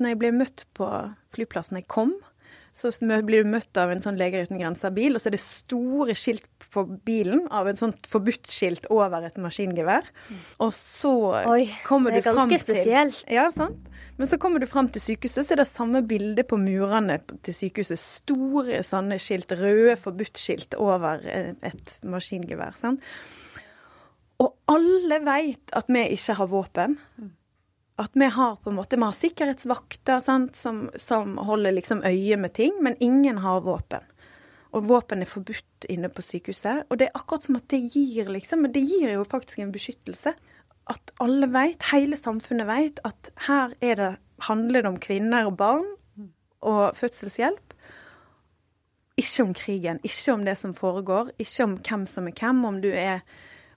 Når jeg ble møtt på flyplassen jeg kom, så blir du møtt av en sånn Leger uten grenser-bil, og så er det store skilt på bilen av en sånn forbudt-skilt over et maskingevær. Og så Oi, kommer det er du fram ganske til spesielt. Ja, sant. Men så kommer du fram til sykehuset, så er det samme bilde på murene til sykehuset. Store sånne skilt, røde forbudt-skilt over et, et maskingevær. Sant? Og alle veit at vi ikke har våpen. At vi har på en måte, vi har sikkerhetsvakter sant, som, som holder liksom øye med ting, men ingen har våpen. Og våpen er forbudt inne på sykehuset. Og det er akkurat som at det gir liksom, det gir jo faktisk en beskyttelse. At alle vet, hele samfunnet vet, at her er det, handler det om kvinner og barn og fødselshjelp. Ikke om krigen, ikke om det som foregår, ikke om hvem som er hvem, om du er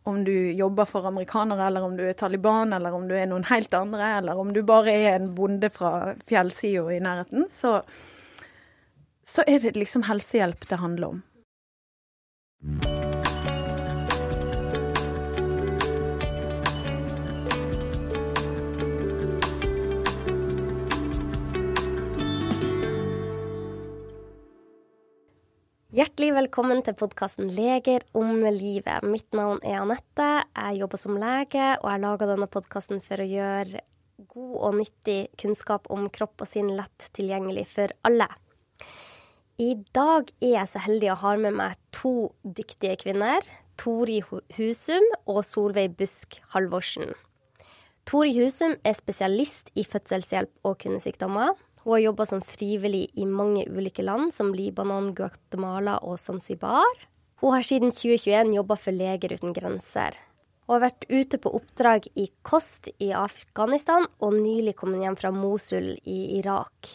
om du jobber for amerikanere, eller om du er Taliban, eller om du er noen helt andre, eller om du bare er en bonde fra fjellsida i nærheten, så, så er det liksom helsehjelp det handler om. Hjertelig velkommen til podkasten Leger om livet. Mitt navn er Anette. Jeg jobber som lege, og jeg laga denne podkasten for å gjøre god og nyttig kunnskap om kropp og sinn lett tilgjengelig for alle. I dag er jeg så heldig å ha med meg to dyktige kvinner. Tori Husum og Solveig Busk Halvorsen. Tori Husum er spesialist i fødselshjelp og kvinnesykdommer. Hun har jobba som frivillig i mange ulike land, som Libanon, Guatemala og Zanzibar. Hun har siden 2021 jobba for Leger uten grenser. Hun har vært ute på oppdrag i Kost i Afghanistan, og nylig kommet hjem fra Mosul i Irak.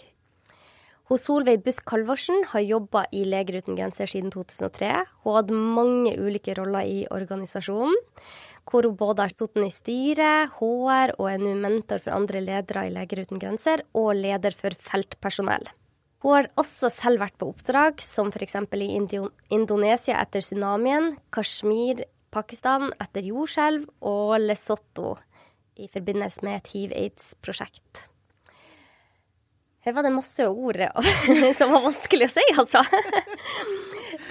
Hun Solveig Busk Kalvorsen har jobba i Leger uten grenser siden 2003. Hun har hatt mange ulike roller i organisasjonen hvor hun både har sittet i styret, HR og er nå mentor for andre ledere i Leger uten grenser, og leder for feltpersonell. Hun har også selv vært på oppdrag, som f.eks. i Indonesia etter tsunamien, Kashmir, Pakistan etter jordskjelv og Lesotho i forbindelse med et hiv-aids-prosjekt. Her var det masse ord som var vanskelig å si, altså.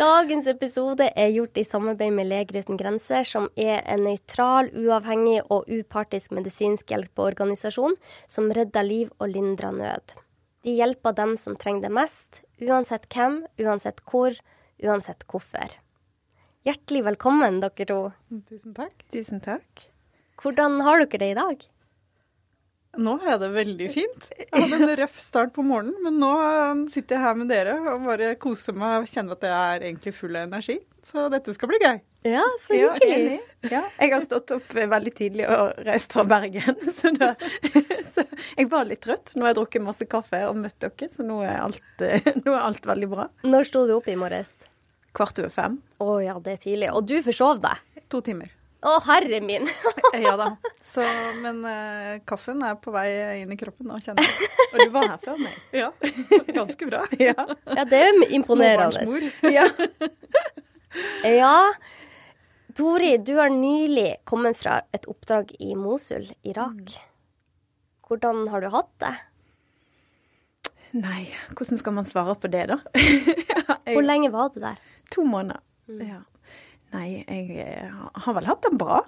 Dagens episode er gjort i samarbeid med Leger uten grenser, som er en nøytral, uavhengig og upartisk medisinsk hjelpeorganisasjon som redder liv og lindrer nød. De hjelper dem som trenger det mest, uansett hvem, uansett hvor, uansett hvorfor. Hjertelig velkommen, dere to. Tusen takk. Tusen takk. Hvordan har dere det i dag? Nå har jeg det veldig fint. Jeg hadde en røff start på morgenen, men nå um, sitter jeg her med dere og bare koser meg og kjenner at jeg er egentlig full av energi. Så dette skal bli gøy. Ja, så Ja, hyggelig. enig. Ja, jeg har stått opp veldig tidlig og reist fra Bergen. Så, da, så jeg var litt trøtt. Nå har jeg drukket masse kaffe og møtt dere, så nå er alt, eh, nå er alt veldig bra. Når sto du opp i morges? Kvart over fem. Å ja, det er tidlig. Og du forsov deg. To timer. Å, herre min. Ja da. Så, men uh, kaffen er på vei inn i kroppen nå, kjenner jeg. Og du var herfra? Nei. Ja, ganske bra. Ja. Ja, det er imponerende. Småbarnsmor. ja. Ja. Tori, du har nylig kommet fra et oppdrag i Mosul, Irak. Hvordan har du hatt det? Nei, hvordan skal man svare på det, da? Hvor lenge var du der? To måneder. Ja. Nei, jeg eh, har vel hatt det bra.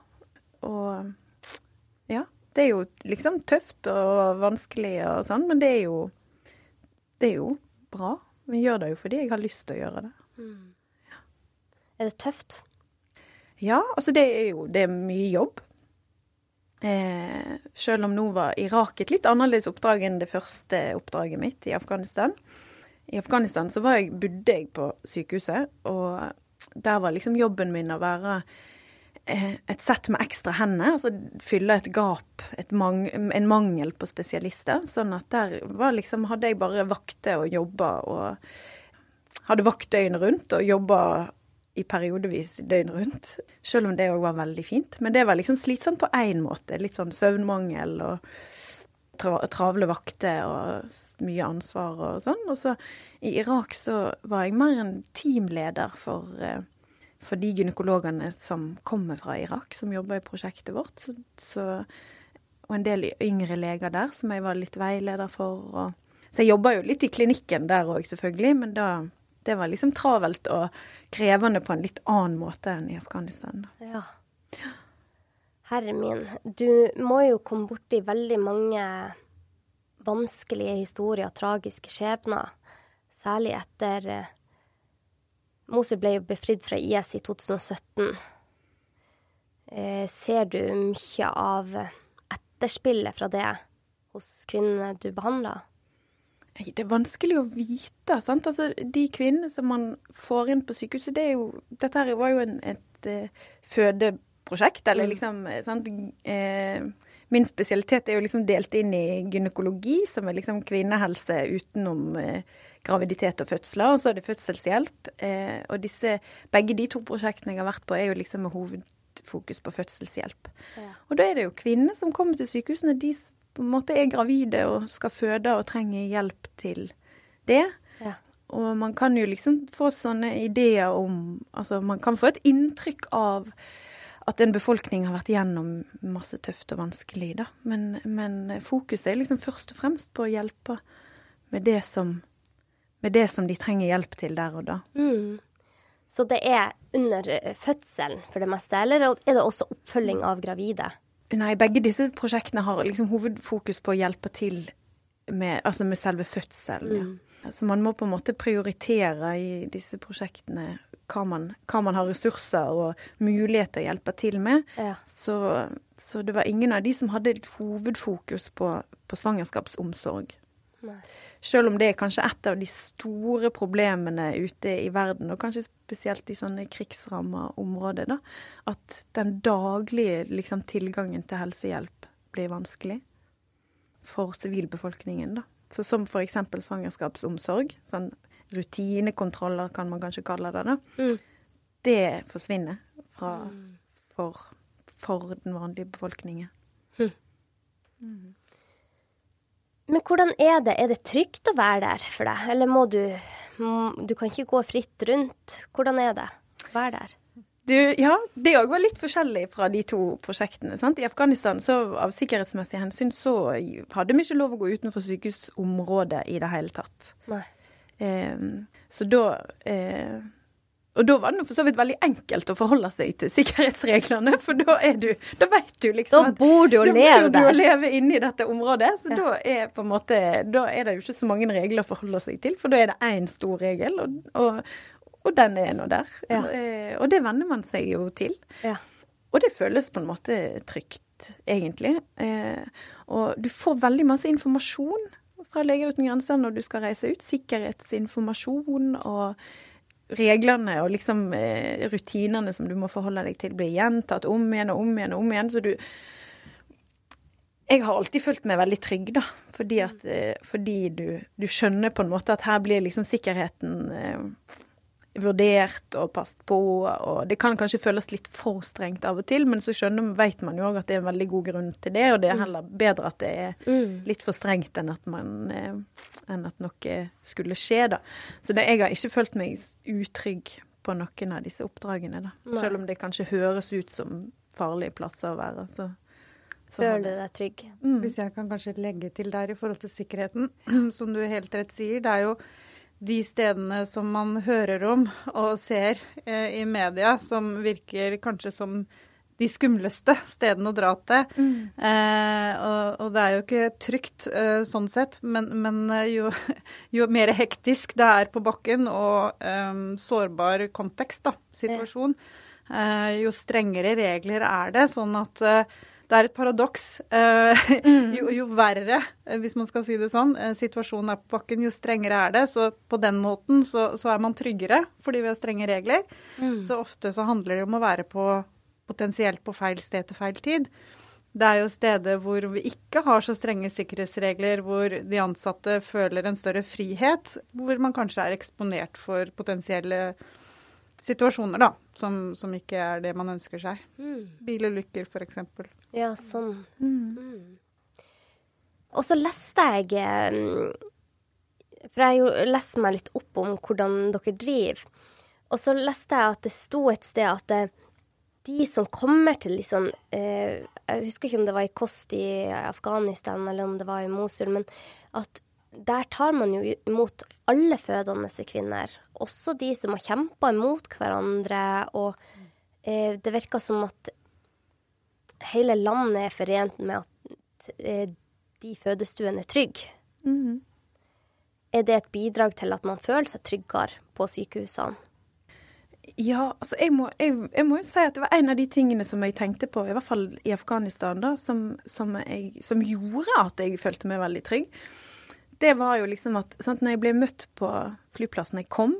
Og ja, det er jo liksom tøft og vanskelig og sånn, men det er jo Det er jo bra. Vi gjør det jo fordi jeg har lyst til å gjøre det. Er det tøft? Ja, altså det er jo det er mye jobb. Eh, selv om nå var Irak et litt annerledes oppdrag enn det første oppdraget mitt i Afghanistan. I Afghanistan så var jeg, bodde jeg på sykehuset, og der var liksom jobben min å være eh, et sett med ekstra hender, altså fylle et gap, et mang en mangel på spesialister. Sånn at der var liksom, hadde jeg bare vakter og jobba og hadde vakt døgnet rundt og jobba i periodevis døgnet rundt. Selv om det òg var veldig fint. Men det var liksom slitsomt på én måte. Litt sånn søvnmangel og tra travle vakter og mye ansvar og sånn. Og så i Irak så var jeg mer en teamleder for, eh, for de gynekologene som kommer fra Irak, som jobber i prosjektet vårt. Så, så og en del yngre leger der som jeg var litt veileder for. Og, så jeg jobba jo litt i klinikken der òg, selvfølgelig, men da, det var liksom travelt og krevende på en litt annen måte enn i Afghanistan. Ja. Herre min, du må jo komme borti veldig mange vanskelige historier, og tragiske skjebner. Særlig etter eh, Mosul ble jo befridd fra IS i 2017. Eh, ser du mye av etterspillet fra det hos kvinnene du behandler? Det er vanskelig å vite. sant? Altså, De kvinnene som man får inn på sykehuset, det jo, dette her var jo en, et uh, fødeprosjekt. eller Mm. liksom, sant? Eh, min spesialitet er jo liksom delt inn i gynekologi, som er liksom kvinnehelse utenom eh, graviditet og fødsler, og så er det fødselshjelp. Eh, og disse, begge de to prosjektene jeg har vært på, er jo liksom med hovedfokus på fødselshjelp. Ja. Og da er det jo kvinner som kommer til sykehusene. De på en måte er gravide og skal føde og trenger hjelp til det. Ja. Og man kan jo liksom få sånne ideer om Altså man kan få et inntrykk av at en befolkning har vært gjennom masse tøft og vanskelig, da. Men, men fokuset er liksom først og fremst på å hjelpe med det som, med det som de trenger hjelp til der og da. Mm. Så det er under fødselen for det meste, eller er det også oppfølging av gravide? Nei, begge disse prosjektene har liksom hovedfokus på å hjelpe til med, altså med selve fødselen. Ja. Så man må på en måte prioritere i disse prosjektene hva man, hva man har ressurser og mulighet til å hjelpe til med. Ja. Så, så det var ingen av de som hadde et hovedfokus på, på svangerskapsomsorg. Nei. Selv om det er kanskje et av de store problemene ute i verden, og kanskje spesielt i sånne krigsramma områder, da, at den daglige liksom, tilgangen til helsehjelp blir vanskelig for sivilbefolkningen. da. Så Som f.eks. svangerskapsomsorg. Sånn rutinekontroller, kan man kanskje kalle det. da. Mm. Det forsvinner fra, for, for den vanlige befolkningen. Men hvordan er det? Er det trygt å være der for deg? Eller må du Du kan ikke gå fritt rundt. Hvordan er det å være der? Du, ja, det òg var litt forskjellig fra de to prosjektene. sant? I Afghanistan, så av sikkerhetsmessige hensyn, så hadde vi ikke lov å gå utenfor sykehusområdet i det hele tatt. Nei. Eh, så da eh, Og da var det for så vidt veldig enkelt å forholde seg til sikkerhetsreglene, for da er du Da vet du liksom Da bor du og da lever bor du og der. lever inne i dette området, så Ja. da er på en måte Da er det jo ikke så mange regler å forholde seg til, for da er det én stor regel, og, og, og den er nå der. Ja. Eh, og det venner man seg jo til. Ja. Og det føles på en måte trygt, egentlig. Eh, og du får veldig masse informasjon fra Leger uten grenser når du skal reise ut. Sikkerhetsinformasjon og reglene og liksom eh, rutinene som du må forholde deg til, blir gjentatt om igjen og om igjen og om igjen. Så du Jeg har alltid følt meg veldig trygg, da. Fordi, at, eh, fordi du, du skjønner på en måte at her blir liksom sikkerheten eh, vurdert og passet på. og Det kan kanskje føles litt for strengt av og til, men så skjønner, vet man jo òg at det er en veldig god grunn til det. Og det er heller bedre at det er Mm. litt for strengt enn at, man, eh, enn at noe skulle skje, da. Så det, jeg har ikke følt meg utrygg på noen av disse oppdragene, da. Selv om det kanskje høres ut som farlige plasser å være. Så, så Føler du deg trygg? Mm. Hvis jeg kan kanskje legge til der i forhold til sikkerheten, som du helt rett sier. Det er jo de stedene som man hører om og ser eh, i media, som virker kanskje som de skumleste stedene å dra til. Eh, og, og det er jo ikke trygt eh, sånn sett, men, men eh, jo, jo mer hektisk det er på bakken og eh, sårbar kontekst, da, situasjon, eh, jo strengere regler er det. Sånn at det er et paradoks. Eh, jo, jo verre, eh, hvis man skal si det sånn, eh, situasjonen er på bakken, jo strengere er det. Så på den måten så, så er man tryggere fordi vi har strenge regler. Mm. Så ofte så handler det om å være på potensielt på feil sted til feil tid. Det er jo steder hvor vi ikke har så strenge sikkerhetsregler, hvor de ansatte føler en større frihet, hvor man kanskje er eksponert for potensielle situasjoner, da, som, som ikke er det man ønsker seg. Mm. Bilulykker, f.eks. Ja, sånn. Mm. Mm. Og så leste jeg eh, For jeg har jo lest meg litt opp om hvordan dere driver. Og så leste jeg at det sto et sted at det, de som kommer til liksom, eh, Jeg husker ikke om det var i Kost i Afghanistan eller om det var i Mosul, men at der tar man jo imot alle fødende kvinner. Også de som har kjempa imot hverandre. Og eh, det virker som at hele landet er forent med at eh, de fødestuene er trygge. Mhm. Er det et bidrag til at man føler seg tryggere på sykehusene? Ja, altså jeg må, jeg, jeg må jo si at det var en av de tingene som jeg tenkte på, i hvert fall i Afghanistan, da, som, som, jeg, som gjorde at jeg følte meg veldig trygg. Det var jo liksom at sant, når jeg ble møtt på flyplassen jeg kom,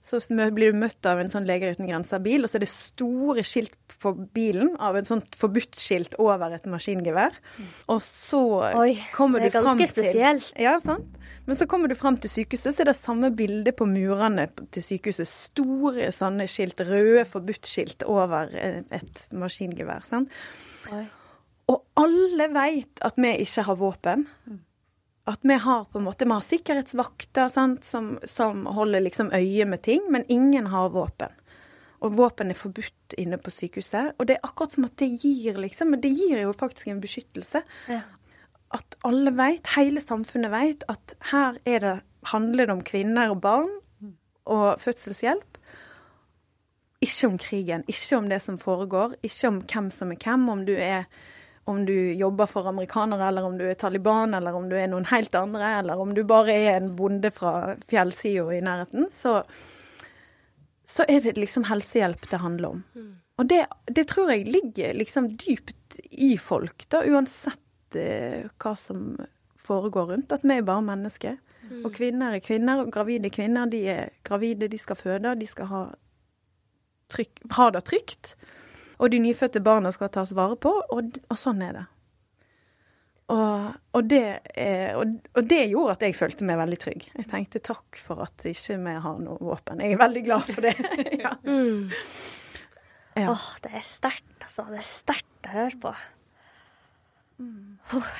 så blir du møtt av en sånn Leger uten grenser-bil, og så er det store skilt på bilen av en sånn forbudt-skilt over et maskingevær. Og så Oi, kommer det er du fram ganske til spesielt. Ja, sant. Men så kommer du fram til sykehuset, så er det samme bilde på murene til sykehuset. Store sånne skilt, røde forbudt-skilt over et maskingevær. Sant? Oi. Og alle veit at vi ikke har våpen. At vi har på en måte, vi har sikkerhetsvakter sant, som, som holder liksom øye med ting, men ingen har våpen. Og våpen er forbudt inne på sykehuset. Og det er akkurat som at det gir liksom, det gir jo faktisk en beskyttelse. Ja. At alle vet, hele samfunnet vet, at her er det, handler det om kvinner og barn og fødselshjelp. Ikke om krigen, ikke om det som foregår, ikke om hvem som er hvem, om du er om du jobber for amerikanere, eller om du er Taliban, eller om du er noen helt andre, eller om du bare er en bonde fra fjellsida i nærheten, så, så er det liksom helsehjelp det handler om. Og det, det tror jeg ligger liksom dypt i folk, da, uansett eh, hva som foregår rundt. At vi er bare mennesker. Og kvinner er kvinner, og gravide kvinner de er gravide, de skal føde, de skal ha, trykk, ha det trygt. Og de nyfødte barna skal tas vare på, og, og sånn er det. Og, og, det er, og, det gjorde at jeg følte meg veldig trygg. Jeg tenkte takk for at ikke vi har noe våpen. Jeg er veldig glad for det. ja. Mm. Ja. Åh, det er sterkt, altså. Det er sterkt å høre på. Åh.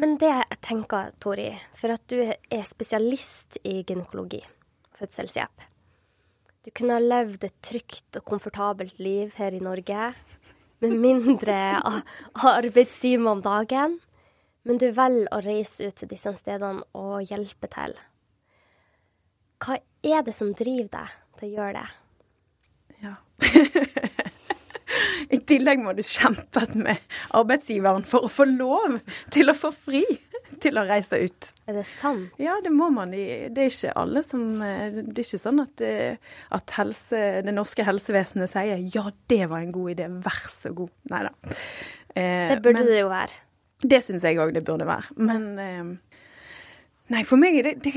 Men det jeg tenker, Tori, for at du er spesialist i gynekologi, fødselshjelp Du kunne ha levd et trygt og komfortabelt liv her i Norge med mindre arbeidstimer om dagen, men du velger å reise ut til disse stedene og hjelpe til. Hva er det som driver deg til å gjøre det? Ja. I tillegg må du kjempe med arbeidsgiveren for å få lov til å få fri til å reise ut. Er det sant? Ja, det må man. Det er ikke alle som eh, Det er ikke sånn at, det, at helse, det norske helsevesenet sier 'ja, det var en god idé, vær så god'. Nei da. Eh, Det burde men- det jo være. Det syns jeg òg det burde være. Men eh, Nei, for meg er det, det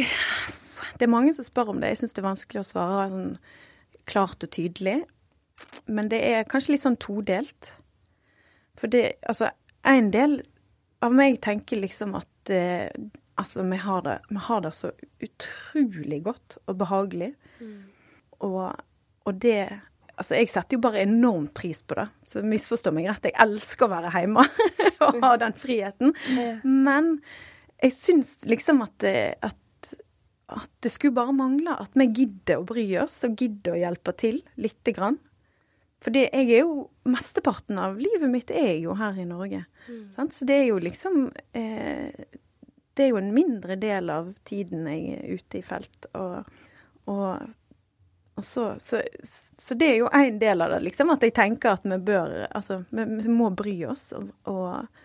Det er mange som spør om det. Jeg syns det er vanskelig å svare sånn klart og tydelig. Men det er kanskje litt sånn todelt. For det Altså, en del av meg tenker liksom at eh, Altså, vi har, det, vi har det så utrolig godt og behagelig. Og, og det Altså, jeg setter jo bare enormt pris på det. Så misforstå meg rett, jeg elsker å være hjemme og ha den friheten. Mm. Men jeg syns liksom at det, at, at det skulle bare mangle at vi gidder å bry oss og gidder å hjelpe til lite grann. For det, jeg er jo Mesteparten av livet mitt er jo her i Norge. Sant? Så det er jo liksom eh, Det er jo en mindre del av tiden jeg er ute i felt. Og, og, og så, så, så det er jo en del av det, liksom. At jeg tenker at vi bør Altså, vi, vi må bry oss og, og,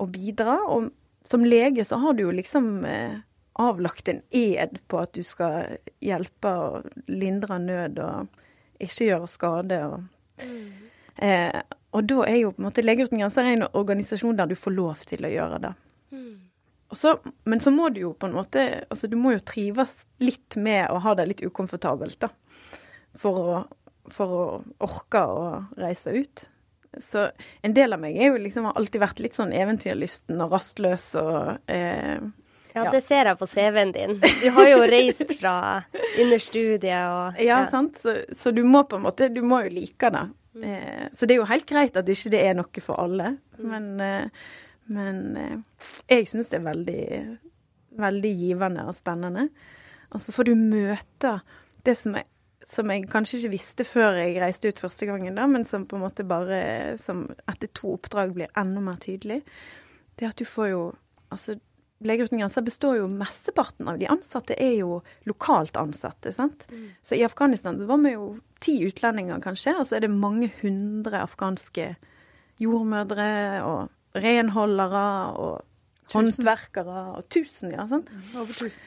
og bidra. Og som lege så har du jo liksom eh, avlagt en ed på at du skal hjelpe og lindre nød og ikke gjøre skade. og Eh, og da er jo på en måte Leger uten grenser en organisasjon der du får lov til å gjøre det. Og så, men så må du jo på en måte altså Du må jo trives litt med å ha det litt ukomfortabelt, da. For å, for å orke å reise ut. Så en del av meg er jo liksom, har alltid vært litt sånn eventyrlysten og rastløs og eh, Ja, Ja. det ser jeg på CV-en din. Du har jo reist fra under studiet og Ja, sant. Så, så du må på en måte Du må jo like det. Eh, så det er jo helt greit at ikke det er noe for alle. Men, eh, men eh, jeg syns det er veldig, veldig givende og spennende. Og så får du møte det som jeg, som jeg kanskje ikke visste før jeg reiste ut første gangen, da, men som på en måte bare som etter to oppdrag blir enda mer tydelig, det at du får jo Altså, Leger uten grenser består jo Mesteparten av de ansatte er jo lokalt ansatte. sant? Mm. Så i Afghanistan så var vi jo ti utlendinger, kanskje, og så er det mange hundre afghanske jordmødre og renholdere og håndverkere og tusen, ja. sant? Over tusen.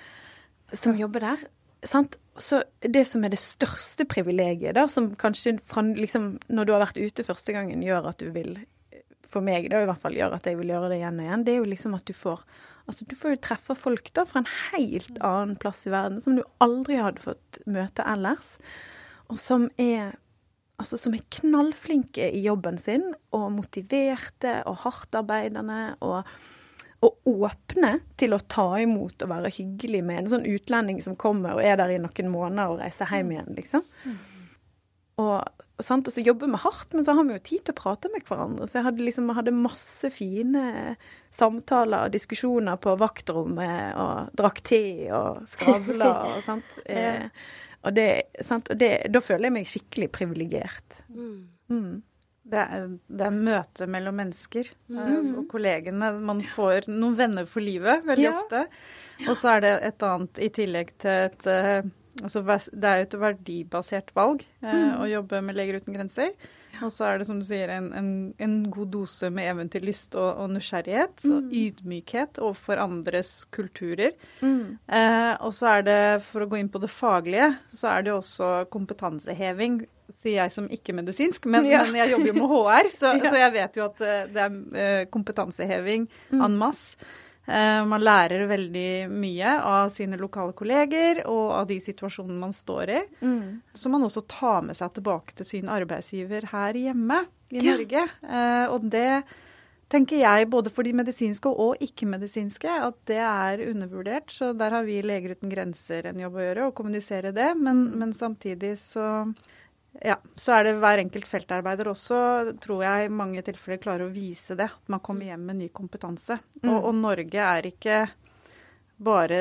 Som jobber der. sant? Så det som er det største privilegiet, da, som kanskje fra, liksom, når du har vært ute første gangen, gjør at du vil For meg, da i hvert fall gjør at jeg vil gjøre det igjen og igjen, det er jo liksom at du får Altså, du får jo treffe folk da fra en helt annen plass i verden som du aldri hadde fått møte ellers, og som er altså som er knallflinke i jobben sin, og motiverte og hardtarbeidende. og og åpne til å ta imot og være hyggelig med en sånn utlending som kommer og er der i noen måneder og reiser hjem igjen, liksom. Mm. Og, og, og, så jobber vi hardt, men så har vi jo tid til å prate med hverandre. Så jeg hadde, liksom, jeg hadde masse fine samtaler og diskusjoner på vaktrommet, og drakk te og skravla og sant. Eh, og, det, sant? og det, da føler jeg meg skikkelig privilegert. Mm. Mm. Det er, det er møte mellom mennesker mm. og kollegene. Man får noen venner for livet veldig ja. ofte. Og så er det et annet i tillegg til et eh, altså Det er jo et verdibasert valg eh, mm. å jobbe med Leger uten grenser. Og så er det, som du sier, en, en, en god dose med eventyrlyst og, og nysgjerrighet. Mm. Og ydmykhet overfor andres kulturer. Mm. Eh, og så er det, for å gå inn på det faglige, så er det jo også kompetanseheving sier jeg som ikke-medisinsk, men, ja. men, jeg jobber jo med HR, så, ja. så, jeg vet jo at eh, det er eh, kompetanseheving mm. en masse. Eh, man lærer veldig mye av sine lokale kolleger og av de situasjonene man står i. Mm. Som man også tar med seg tilbake til sin arbeidsgiver her hjemme i ja. Norge. Og det tenker jeg, både for de medisinske og ikke-medisinske, at det er undervurdert. Så der har vi Leger uten grenser en jobb å gjøre, å kommunisere det. Men, men samtidig så ja, så er det hver enkelt feltarbeider også, tror jeg, i mange tilfeller klarer å vise det. At man kommer hjem med ny kompetanse. Mm. Og, og, Norge er ikke bare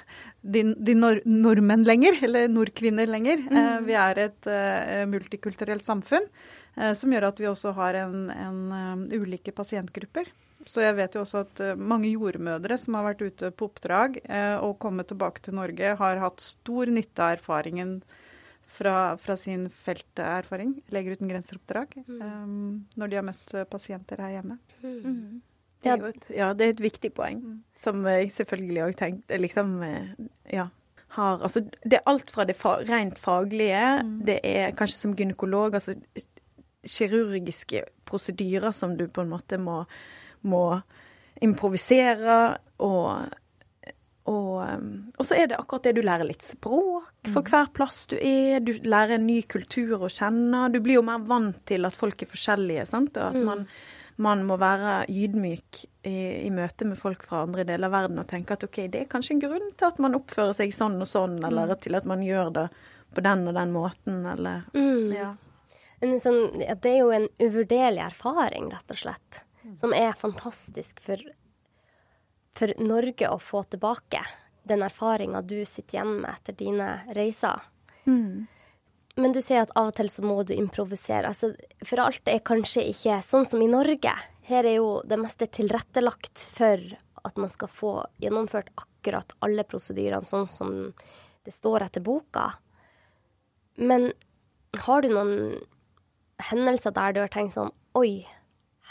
de, de nor nordmenn lenger, eller nordkvinner lenger. Mm. Eh, vi er et eh, multikulturelt samfunn eh, som gjør at vi også har en, en um, ulike pasientgrupper. Så jeg vet jo også at uh, mange jordmødre som har vært ute på oppdrag og kommet tilbake til Norge, har hatt stor nytte av erfaringen fra, fra sin felterfaring, Leger uten grenser-oppdrag, mm. um, når de har møtt eh, pasienter her hjemme. Mm. mm. Det er ja, det er et viktig poeng, mm. som jeg selvfølgelig òg tenkte liksom, eh, ja, har Altså, det er alt fra det fa rent faglige, mm. det er kanskje som gynekolog, altså kirurgiske prosedyrer som du på en måte må, må improvisere, og og, um, og, så er det akkurat det du lærer litt språk for mm. hver plass du er. Du lærer en ny kultur å kjenne. Du blir jo mer vant til at folk er forskjellige. sant? Og at mm. man, man må være ydmyk i, i, møte med folk fra andre deler av verden og tenke at OK, det er kanskje en grunn til at man oppfører seg sånn og sånn, eller mm. til at man gjør det på den og den måten, eller mm. ja. Sånn, det er jo en uvurderlig erfaring, rett og slett, som er fantastisk for for Norge å få tilbake den erfaringa du sitter igjen med etter dine reiser. Mm. Men du sier at av og til så må du improvisere. Altså, for alt er kanskje ikke sånn som i Norge. Her er jo det meste tilrettelagt for at man skal få gjennomført akkurat alle prosedyrene sånn som det står etter boka. Men har du noen hendelser der du har tenkt sånn Oi,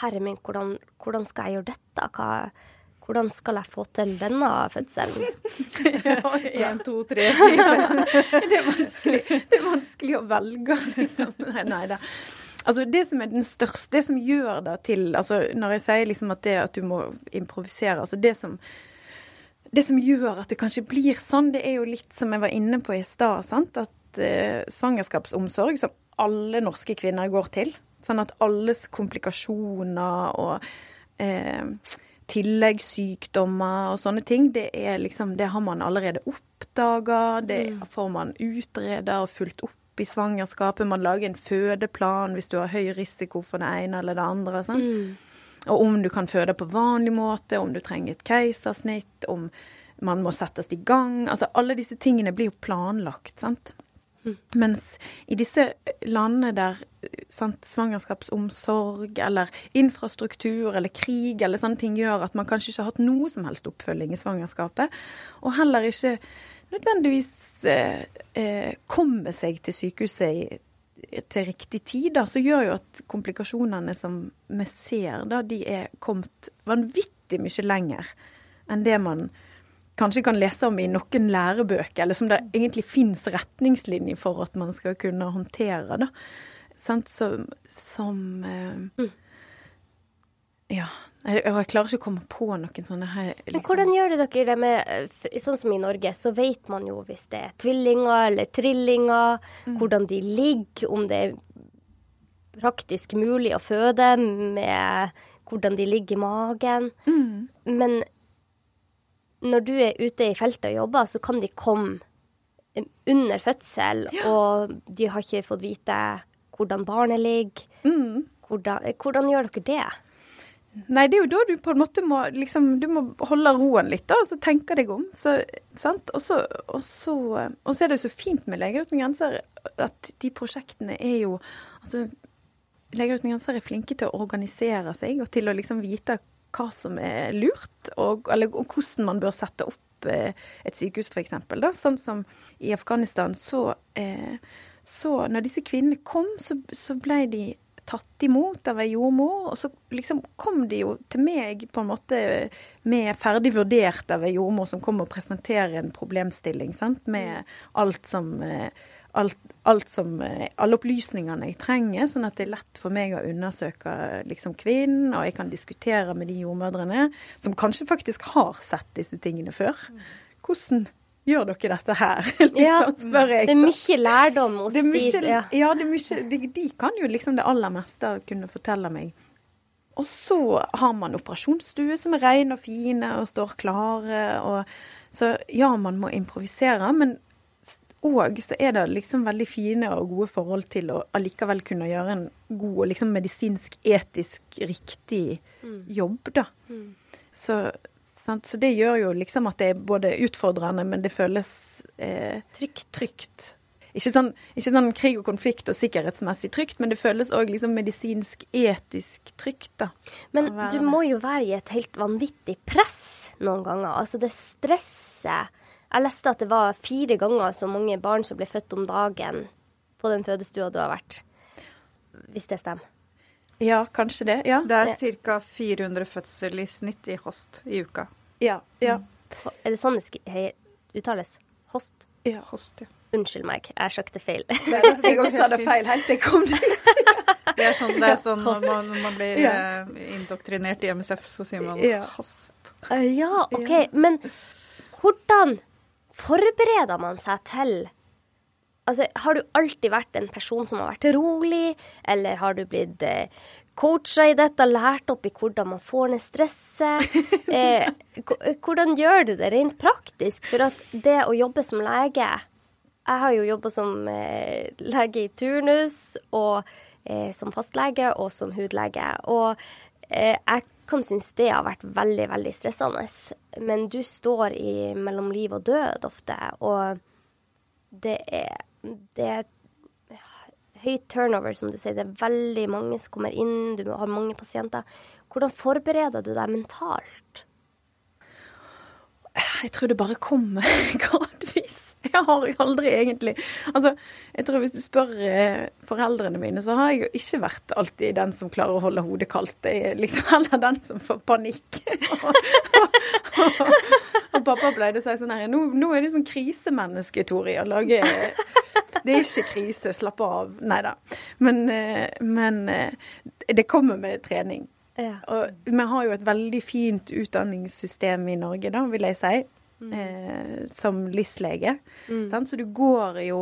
herre min, hvordan, hvordan skal jeg gjøre dette? Hva, hvordan skal jeg få til denne fødselen? Én, to, tre, det, er vanskelig. å velge, liksom. Nei, nei da. Altså Det som er den største, det som gjør det til altså Når jeg sier liksom at det at du må improvisere altså det som, det som gjør at det kanskje blir sånn, det er jo litt som jeg var inne på i stad. At eh, svangerskapsomsorg, som alle norske kvinner går til, sånn at alles komplikasjoner og eh, tilleggssykdommer og sånne ting, det, liksom, det har man allerede oppdaga. Det mm. får man utreda og fulgt opp i svangerskapet. Man lager en fødeplan hvis du har høy risiko for det ene eller det andre. Sånn. Mm. Og om du kan føde på vanlig måte, om du trenger et keisersnitt, om man må settes i gang. Altså alle disse tingene blir jo planlagt, sant. Mens i disse landene der sant, svangerskapsomsorg eller infrastruktur eller krig eller sånne ting gjør at man kanskje ikke har hatt noe som helst oppfølging i svangerskapet, og heller ikke nødvendigvis eh, eh, kommer seg til sykehuset i, til riktig tid, da, så gjør jo at komplikasjonene som vi ser, da, de er kommet vanvittig mye lenger enn det man kanskje kan lese om i noen lærebøker, eller som det egentlig fins retningslinjer for at man skal kunne håndtere. da. Sant? Som, som eh, Mm. Ja. Jeg, jeg klarer ikke å komme på noen sånne her Men liksom- hvordan gjør det dere det med eh, Sånn som i Norge, så vet man jo hvis det er tvillinger eller trillinger, hvordan de ligger, om det er praktisk mulig å føde med hvordan de ligger i magen. Mm. Men når du er ute i feltet og jobber, så kan de komme eh, under fødsel, og de har ikke fått vite hvordan barnet ligger. Mm. Hvordan, eh, hvordan gjør dere det? Nei, det er jo da du på en måte må liksom Du må holde roen litt, da, og så tenke deg om. Så, sant? Og, så, og, så, og så er det jo så fint med Leger uten grenser at de prosjektene er jo Altså, Leger uten grenser er flinke til å organisere seg og til å liksom vite hva som er lurt, og, eller og hvordan man bør sette opp eh, et sykehus, f.eks. Sånn som i Afghanistan, så, eh, så når disse kvinnene kom, så, så ble de tatt imot av ei jordmor, og så liksom kom de jo til meg på en måte med ferdig vurdert av ei jordmor som kom og presenterer en problemstilling, sant, med alt som eh, Alt, alt som, eh, alle opplysningene jeg trenger, sånn at det er lett for meg å undersøke liksom, kvinnen, og jeg kan diskutere med de jordmødrene som kanskje faktisk har sett disse tingene før. Hvordan gjør dere dette her? liksom, Ja, spør jeg. Det er mye lærdom hos Det mye, de ja. ja. det er mye, de, de kan jo liksom det aller meste kunne fortelle meg. Og så har man operasjonsstue som er rein og fine og står klare. Og, så ja, man må improvisere, men òg så er det liksom veldig fine og gode forhold til å allikevel kunne gjøre en god og liksom medisinsk, etisk riktig jobb, da. Så, sant? så det gjør jo liksom at det er både utfordrende, men det føles eh, Trygt. trygt. Ikke sånn, ikke sånn krig og konflikt og sikkerhetsmessig trygt, men det føles òg liksom medisinsk, etisk trygt, da. Men du må jo være i et helt vanvittig press noen ganger. Altså det stresset. Jeg leste at det var fire ganger så mange barn som ble født om dagen på den fødestua du har vært. Hvis det stemmer. Ja, kanskje det. Ja. Det er ca. 400 fødsel i snitt i Host i uka. Ja. ja. Ho- Er det sånn det uttales? Host? ja. Host, ja. Unnskyld meg, jeg søkte feil. Jeg sa det feil helt til jeg kom dit. Det er sånn, det er sånn når man, når man blir Ja. eh, indoktrinert i MSF, så sier man Ja. host. Eh, ja, OK. Men hvordan forbereder man seg til Altså, Har du alltid vært en person som har vært rolig, eller har du blitt eh, coacha i dette, lært opp i hvordan man får ned stresset? Eh, hvordan gjør du det rent praktisk? For at det å jobbe som lege Jeg har jo jobba som eh, lege i turnus, og eh, som fastlege og som hudlege. Og eh, jeg kan synes det har vært veldig, veldig stressende. Men du står i mellom liv og død ofte, og det er, det er høy turnover, som du sier. Det er veldig mange som kommer inn, du har mange pasienter. Hvordan forbereder du deg mentalt? Jeg tror det bare kommer gradvis. Jeg har aldri egentlig Altså, jeg tror hvis du spør eh, foreldrene mine, så har jeg jo ikke vært alltid den som klarer å holde hodet kaldt. Jeg er liksom heller den som får panikk. og, og, og pappa pleide å si sånn her nå, nå er du sånn krisemenneske, Tori. Å lage Det er ikke krise, slapp av. Nei da. Men, eh, men eh, det kommer med trening. Ja. Og vi har jo et veldig fint utdanningssystem i Norge, da, vil jeg si, eh, som LIS-lege. Mm. Så du går jo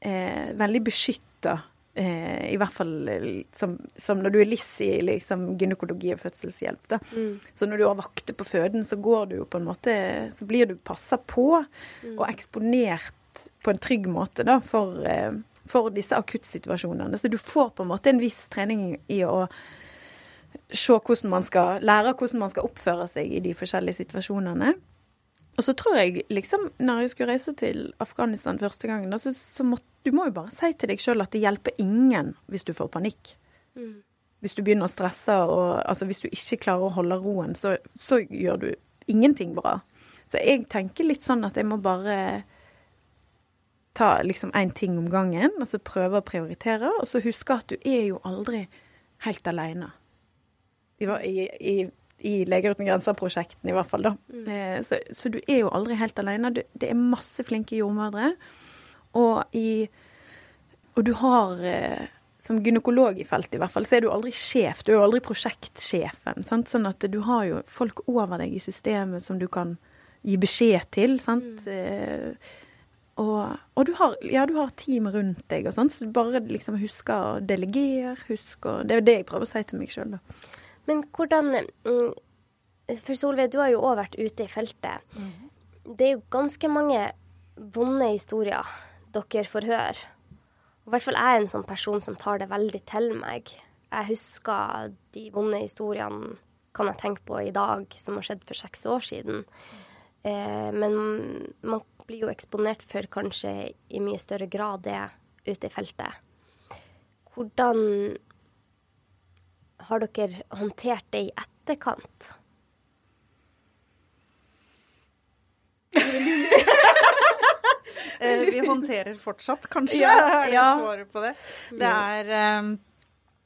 eh, veldig beskytta, eh, i hvert fall eh, som, som når du er LIS i liksom, gynekologi og fødselshjelp. Da. Så når du har vakter på føden, så går du jo på en måte Så blir du passa på og eksponert på en trygg måte da, for, eh, for disse akuttsituasjonene. Så du får på en måte en viss trening i å se hvordan man skal lære hvordan man skal oppføre seg i de forskjellige situasjonene. Og så tror jeg liksom, når jeg skulle reise til Afghanistan første gangen, så, så må, du må jo bare si til deg sjøl at det hjelper ingen hvis du får panikk. Mm. Hvis du begynner å stresse og altså hvis du ikke klarer å holde roen, så, så gjør du ingenting bra. Så jeg tenker litt sånn at jeg må bare ta liksom én ting om gangen, altså prøve å prioritere, og så huske at du er jo aldri helt aleine. I, i, i Leger uten grenser-prosjektene, i hvert fall. da. Mm. Eh, så, så, du er jo aldri helt alene. Du, det er masse flinke jordmødre. Og, i, og du har eh, Som gynekolog i feltet, i hvert fall, så er du aldri sjef. Du er jo aldri prosjektsjefen. Sant? Sånn at du har jo folk over deg i systemet som du kan gi beskjed til. sant? Mm. Eh, og, og, du, har, ja, du har team rundt deg, og sånn, så du bare liksom husker å delegere. husker, det er jo det jeg prøver å si til meg sjøl, da. Men hvordan mm, For Solveig, du har jo òg vært ute i feltet. Mm. Det er jo ganske mange vonde historier dere får høre. I hvert fall jeg er en sånn person som tar det veldig til meg. Jeg husker de vonde historiene kan jeg tenke på i dag, som har skjedd for seks år siden. Eh, men man blir jo eksponert for kanskje i mye større grad det ute i feltet. Hvordan har dere håndtert det i etterkant? Eh, vi håndterer fortsatt, kanskje, ja, ja. svaret på det. Det er eh,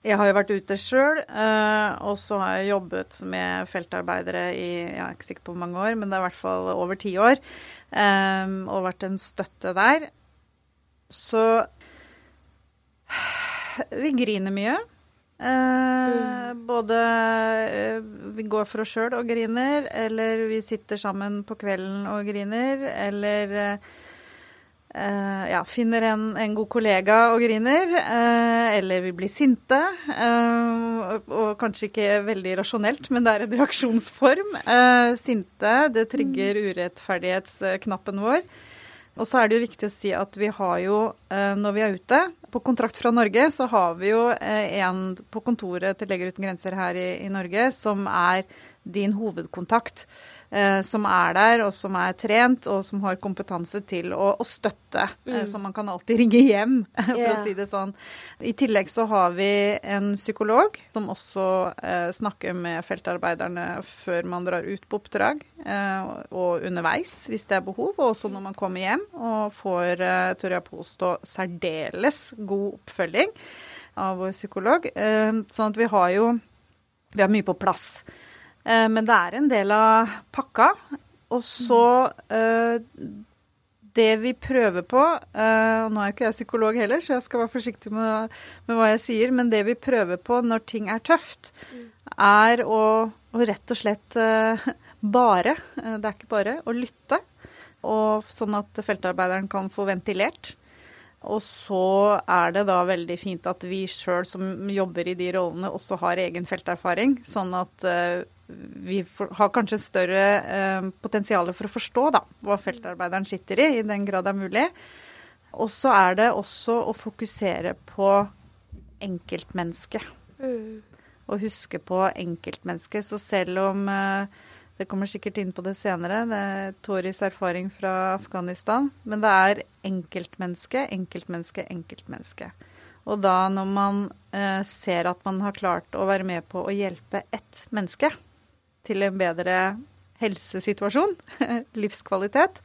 Jeg har jo vært ute sjøl, eh, og så har jeg jobbet med feltarbeidere i jeg er ikke sikker på hvor mange år, men det er i hvert fall over ti år. Um, og vært en støtte der. Så vi griner mye. Eh, både eh, vi går for oss sjøl og griner, eller vi sitter sammen på kvelden og griner, eller eh, ja, finner en, en, god kollega og griner, eller vi blir sinte. Og kanskje ikke veldig rasjonelt, men det er en reaksjonsform. Sinte, det trigger mm. urettferdighetsknappen vår. Og så er det jo viktig å si at vi har jo, når vi er ute på kontrakt fra Norge, så har vi jo eh, en på kontoret til Leger uten grenser her i, i Norge som er din hovedkontakt eh, som er der, og som er trent, og som har kompetanse til å, å støtte. Eh, mm. så man kan alltid ringe hjem, for yeah. å si det sånn. I tillegg så har vi en psykolog som også eh, snakker med feltarbeiderne før man drar ut på oppdrag, eh, og underveis hvis det er behov, og også når man kommer hjem og får, eh, tør jeg påstå, særdeles god oppfølging av vår psykolog. Eh, sånn at vi har jo vi har mye på plass. Eh, men det er en del av pakka. Og så eh, Det vi prøver på eh, og Nå er ikke jeg psykolog heller, så jeg skal være forsiktig med, med hva jeg sier. Men det vi prøver på når ting er tøft, er å, å rett og slett bare Det er ikke bare å lytte. Og sånn at feltarbeideren kan få ventilert. Og så er det da veldig fint at vi sjøl som jobber i de rollene, også har egen felterfaring. Sånn at vi har kanskje større uh, potensial for å forstå da, hva feltarbeideren sitter i, i den grad det er mulig. Og så er det også å fokusere på enkeltmennesket. Mm. Og huske på enkeltmennesket. Så selv om uh, det kommer sikkert inn på det senere. Det er Toris erfaring fra Afghanistan. Men det er enkeltmenneske, enkeltmenneske, enkeltmenneske. Og da når man eh, ser at man har klart å være med på å hjelpe ett menneske til en bedre helsesituasjon, livskvalitet,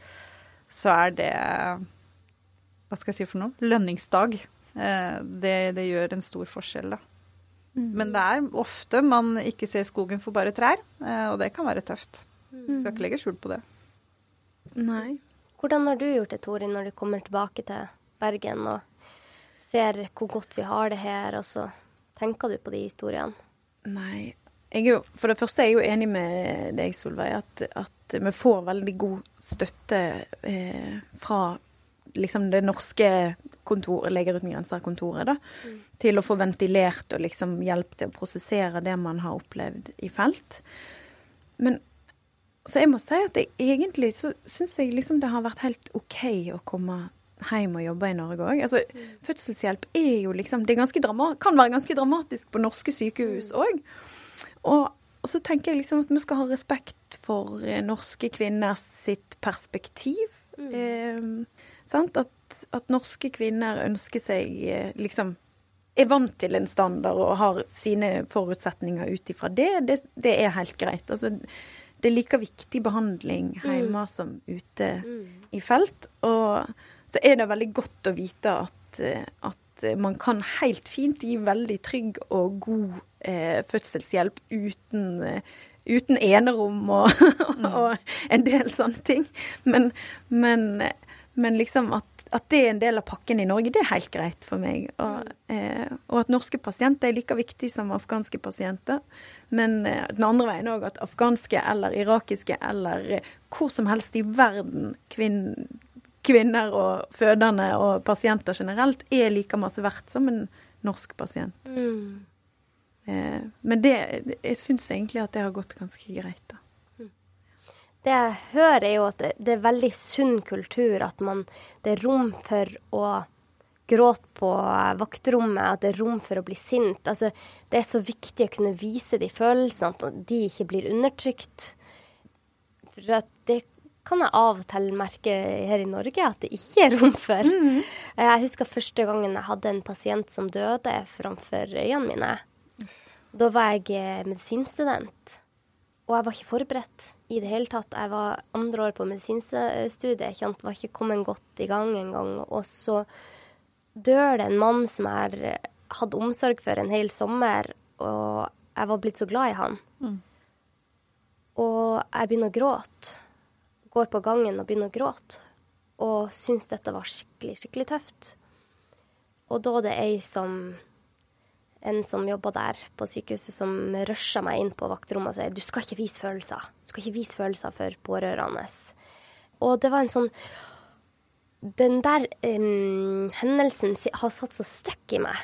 så er det Hva skal jeg si for noe? Lønningsdag. Eh, det, det gjør en stor forskjell, da. Mm. Men det er ofte man ikke ser skogen for bare trær, eh, og det kan være tøft. Mm. Skal ikke legge skjul på det. Nei. Hvordan har du gjort det, Tori, når du kommer tilbake til Bergen og ser hvor godt vi har det her, og så tenker du på de historiene? Nei. Jo, for det første er jeg jo enig med deg, Solveig, at, at vi får veldig god støtte eh, fra liksom det norske kontor, Leger uten grenser-kontoret, da, mm. til å få ventilert og liksom hjelp til å prosessere det man har opplevd i felt. Men så jeg må si at jeg, egentlig så syns jeg liksom det har vært helt OK å komme hjem og jobbe i Norge òg. Altså, mm. Fødselshjelp er jo liksom Det ganske kan være ganske dramatisk på norske sykehus òg. Mm. Og og så tenker jeg liksom at vi skal ha respekt for eh, norske kvinners sitt perspektiv. Eh, sant? At, at norske kvinner ønsker seg eh, liksom er vant til en standard og har sine forutsetninger ut ifra det, det, det er helt greit. Altså, det er like viktig behandling hjemme som ute i felt. Og så er det veldig godt å vite at, eh, at man kan helt fint gi veldig trygg og god eh, fødselshjelp uten, eh, uten enerom og, og en del sånne ting. Men, men, men liksom at, at det er en del av pakken i Norge, det er helt greit for meg. Og, eh, og at norske pasienter er like viktig som afghanske pasienter. Men eh, den andre veien òg at afghanske eller irakiske eller eh, hvor som helst i verden kvinn, kvinner og fødende og pasienter generelt er like masse verdt som en norsk pasient. Mm. Eh, men det, jeg syns egentlig at det har gått ganske greit, da. Det jeg hører, er jo at det, er veldig sunn kultur. At man, det er rom for å gråte på vaktrommet, at det er rom for å bli sint. Altså, det er så viktig å kunne vise de følelsene, at de ikke blir undertrykt. For det kan jeg av og til merke her i Norge at det ikke er rom for. Jeg husker første gangen jeg hadde en pasient som døde framfor øynene mine. Da var jeg eh, medisinstudent, og jeg var ikke forberedt i det hele tatt. Jeg var andre år på medisinstudiet, jeg var ikke kommet godt i gang engang. Og så dør det en mann som jeg hadde omsorg for en hel sommer, og jeg var blitt så glad i han. Og jeg begynner å gråte. Går på gangen og begynner å gråte. Og syns dette var skikkelig, skikkelig tøft. Og da er det ei som en som jobba der på sykehuset, som rusha meg inn på vaktrommet og sa du skal ikke vise følelser. Du skal ikke vise følelser for pårørende. Og det var en sånn Den der um, hendelsen har satt så støkk i meg.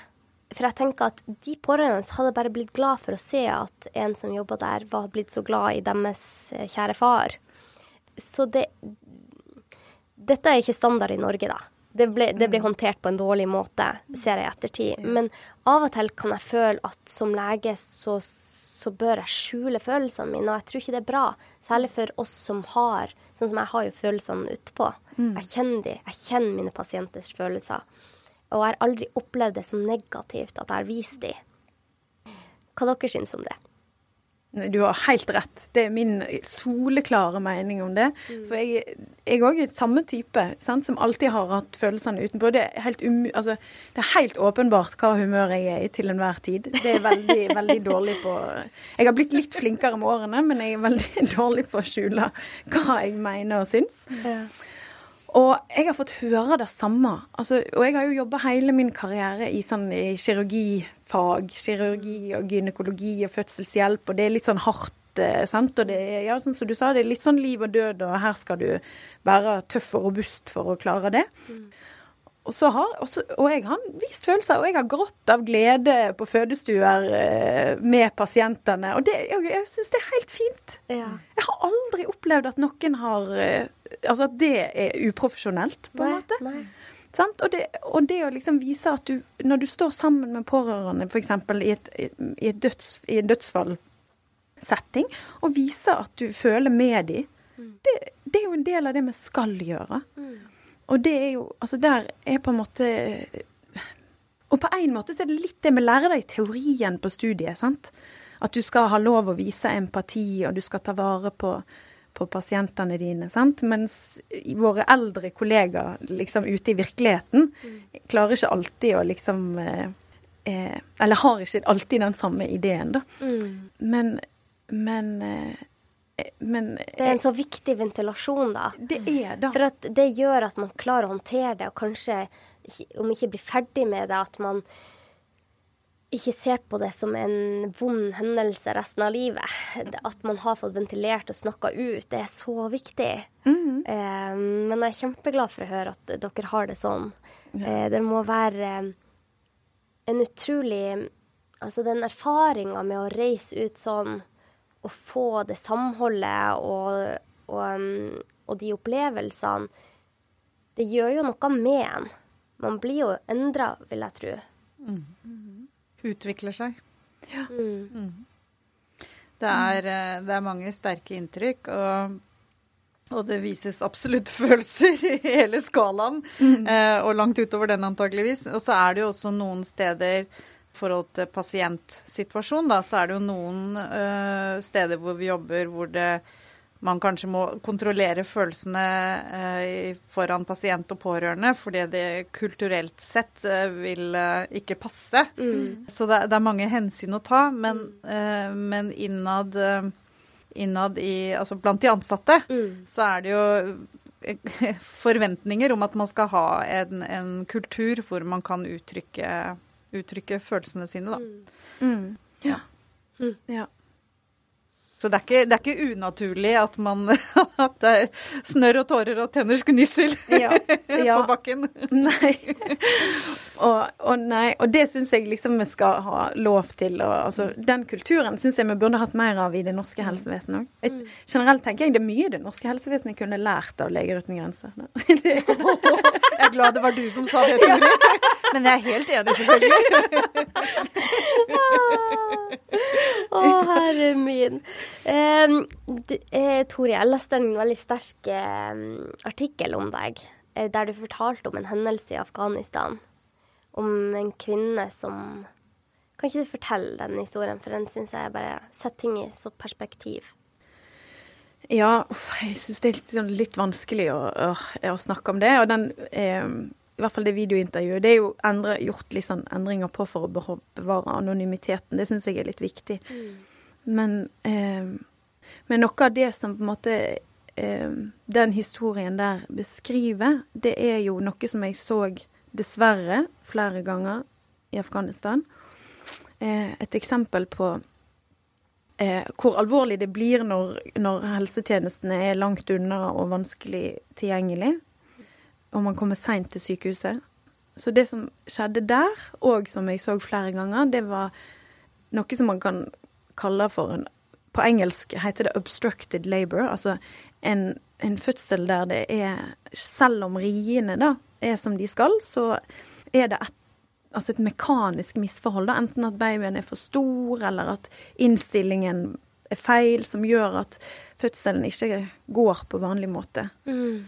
For jeg tenker at de pårørende hadde bare blitt glad for å se at en som jobba der, var blitt så glad i deres eh, kjære far. Så det Dette er ikke standard i Norge, da. Det ble, det ble håndtert på en dårlig måte, ser jeg i ettertid. Men av og til kan jeg føle at som lege så, så bør jeg skjule følelsene mine, og jeg tror ikke det er bra. Særlig for oss som har Sånn som jeg har jo følelsene utpå. Jeg kjenner de, jeg kjenner mine pasienters følelser. Og jeg har aldri opplevd det som negativt at jeg har vist de. Hva dere syns om det? Du har helt rett. Det er min soleklare mening om det. For jeg òg er samme type sant, som alltid har hatt følelsene utenpå. Det er helt, um, altså, det er helt åpenbart hva humør jeg er i til enhver tid. Det er veldig, veldig dårlig på Jeg har blitt litt flinkere med årene, men jeg er veldig dårlig på å skjule hva jeg mener og syns. Og jeg har fått høre det samme. Altså, og jeg har jo jobba hele min karriere i, sånn, i kirurgifag. Kirurgi og gynekologi og fødselshjelp, og det er litt sånn hardt. eh, Sant? Og det er, ja, sånn som du sa, det er litt sånn liv og død, og her skal du være tøff og robust for å klare det. Og, så har, og, så, og jeg har vist følelser, og jeg har grått av glede på fødestuer eh, med pasientene. Og det, jeg, jeg syns det er helt fint. Ja. Jeg har aldri opplevd at noen har eh, Altså at det er uprofesjonelt, på en Nei, måte. nei. Sant? Og, det, og det å liksom vise at du Når du står sammen med pårørende, f.eks. I, et, i, et døds, i en dødsfallsetting, og vise at du føler med dem, det, det er jo en del av det vi skal gjøre. Og det er jo Altså, der er på en måte Og på en måte så er det litt det vi lærer deg i teorien på studiet, sant. At du skal ha lov å vise empati, og du skal ta vare på, på pasientene dine. sant? Mens våre eldre kollegaer liksom ute i virkeligheten klarer ikke alltid å liksom eh, eh, Eller har ikke alltid den samme ideen, da. Mm. Men Men, eh, men Det er en så viktig ventilasjon, da. det er da. For at det gjør at man klarer å håndtere det, og kanskje, om ikke blir ferdig med det, at man ikke ser på det som en vond hendelse resten av livet. At man har fått ventilert og snakka ut, det er så viktig. eh, men jeg er kjempeglad for å høre at dere har det sånn. Ja. det må være eh, en utrolig Altså den erfaringa med å reise ut sånn og få det samholdet og, og, um, og de opplevelsene, det gjør jo noe med en. Man blir jo endra, vil jeg tro. Utvikler seg. Mm. Det er, eh, det er mange sterke inntrykk. og og det vises absolutt følelser i hele skalaen, mm. eh, og langt utover den antageligvis. Og så er det jo også noen steder forhold til pasientsituasjon, da, så er det jo noen uh, steder hvor vi jobber hvor det man kanskje må kontrollere følelsene uh, foran pasient og pårørende, fordi det kulturelt sett uh, vil ikke passe. Mm. Så det, det, er mange hensyn å ta, men, men innad, innad i, altså blant de ansatte mm. så er det jo forventninger om at man skal ha en, en kultur hvor man kan uttrykke, uttrykke følelsene sine, da. Mm. mm. Ja. Mm. ja. Så det er, ikke, det er ikke, unaturlig at, man, at det er snørr og tårer og tenners gnissel ja, ja. på bakken. Nei. Og, og, nei. og det syns jeg liksom vi skal ha lov til. Og, altså, den kulturen syns jeg vi burde hatt mer av i det norske mm. helsevesenet òg. Mm. Generelt tenker jeg det er mye det norske helsevesenet kunne lært av Leger uten grenser. jeg er glad det var du som sa det, Tore. Men jeg er helt enig, selvfølgelig. Å, herre min. Um, eh, Tore, jeg leste en veldig sterk eh, artikkel om deg, eh, der du fortalte om en hendelse i Afghanistan. Om en kvinne som Kan ikke du fortelle den historien, for den syns jeg bare setter ting i så perspektiv. Ja, jeg syns det er litt, litt vanskelig å, å, å, snakke om det. Og den eh, i hvert fall det videointervjuet, det er jo endre, gjort litt sånn endringer på for å bevare anonymiteten. Det syns jeg er litt viktig. Mm. Men, eh, men, noe av det som på en måte eh, den historien der beskriver, det er jo noe som jeg så dessverre flere ganger i Afghanistan. Eh, et eksempel på eh, hvor alvorlig det blir når, når helsetjenestene er langt unna og vanskelig tilgjengelig og man kommer seint til sykehuset. Så det som skjedde der, og som jeg så flere ganger, det var noe som man kan kalle for en På engelsk heter det 'obstructed labor', altså en, en fødsel der det er Selv om riene da er som de skal, så er det et, altså et mekanisk misforhold. da, Enten at babyen er for stor, eller at innstillingen er feil, som gjør at fødselen ikke går på vanlig måte. Mm.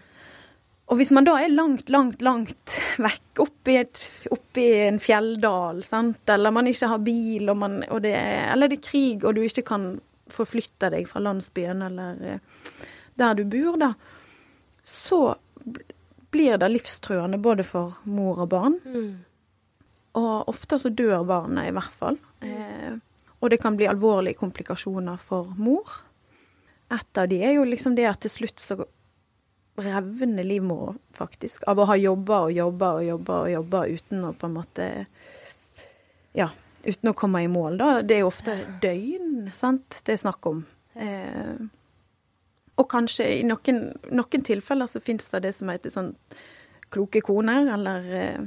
Og hvis man da er langt, langt, langt vekk, oppi, et, oppi en fjelldal, sant? eller man ikke har bil, man, det er, eller det er krig og du ikke kan forflytte deg fra landsbyen eller eh, der du bor, da, så blir det livstruende både for mor og barn. Mm. Og ofte så dør barnet, i hvert fall. Eh, og det kan bli alvorlige komplikasjoner for mor. Et av de er jo liksom det at til slutt så revne livmora, faktisk. Av å ha jobba og jobba og jobba og uten å på en måte Ja, uten å komme i mål, da. Det er jo ofte døgn, sant, det er snakk om. Eh, og kanskje i noen, noen tilfeller så fins det det som heter sånn kloke koner, eller eh,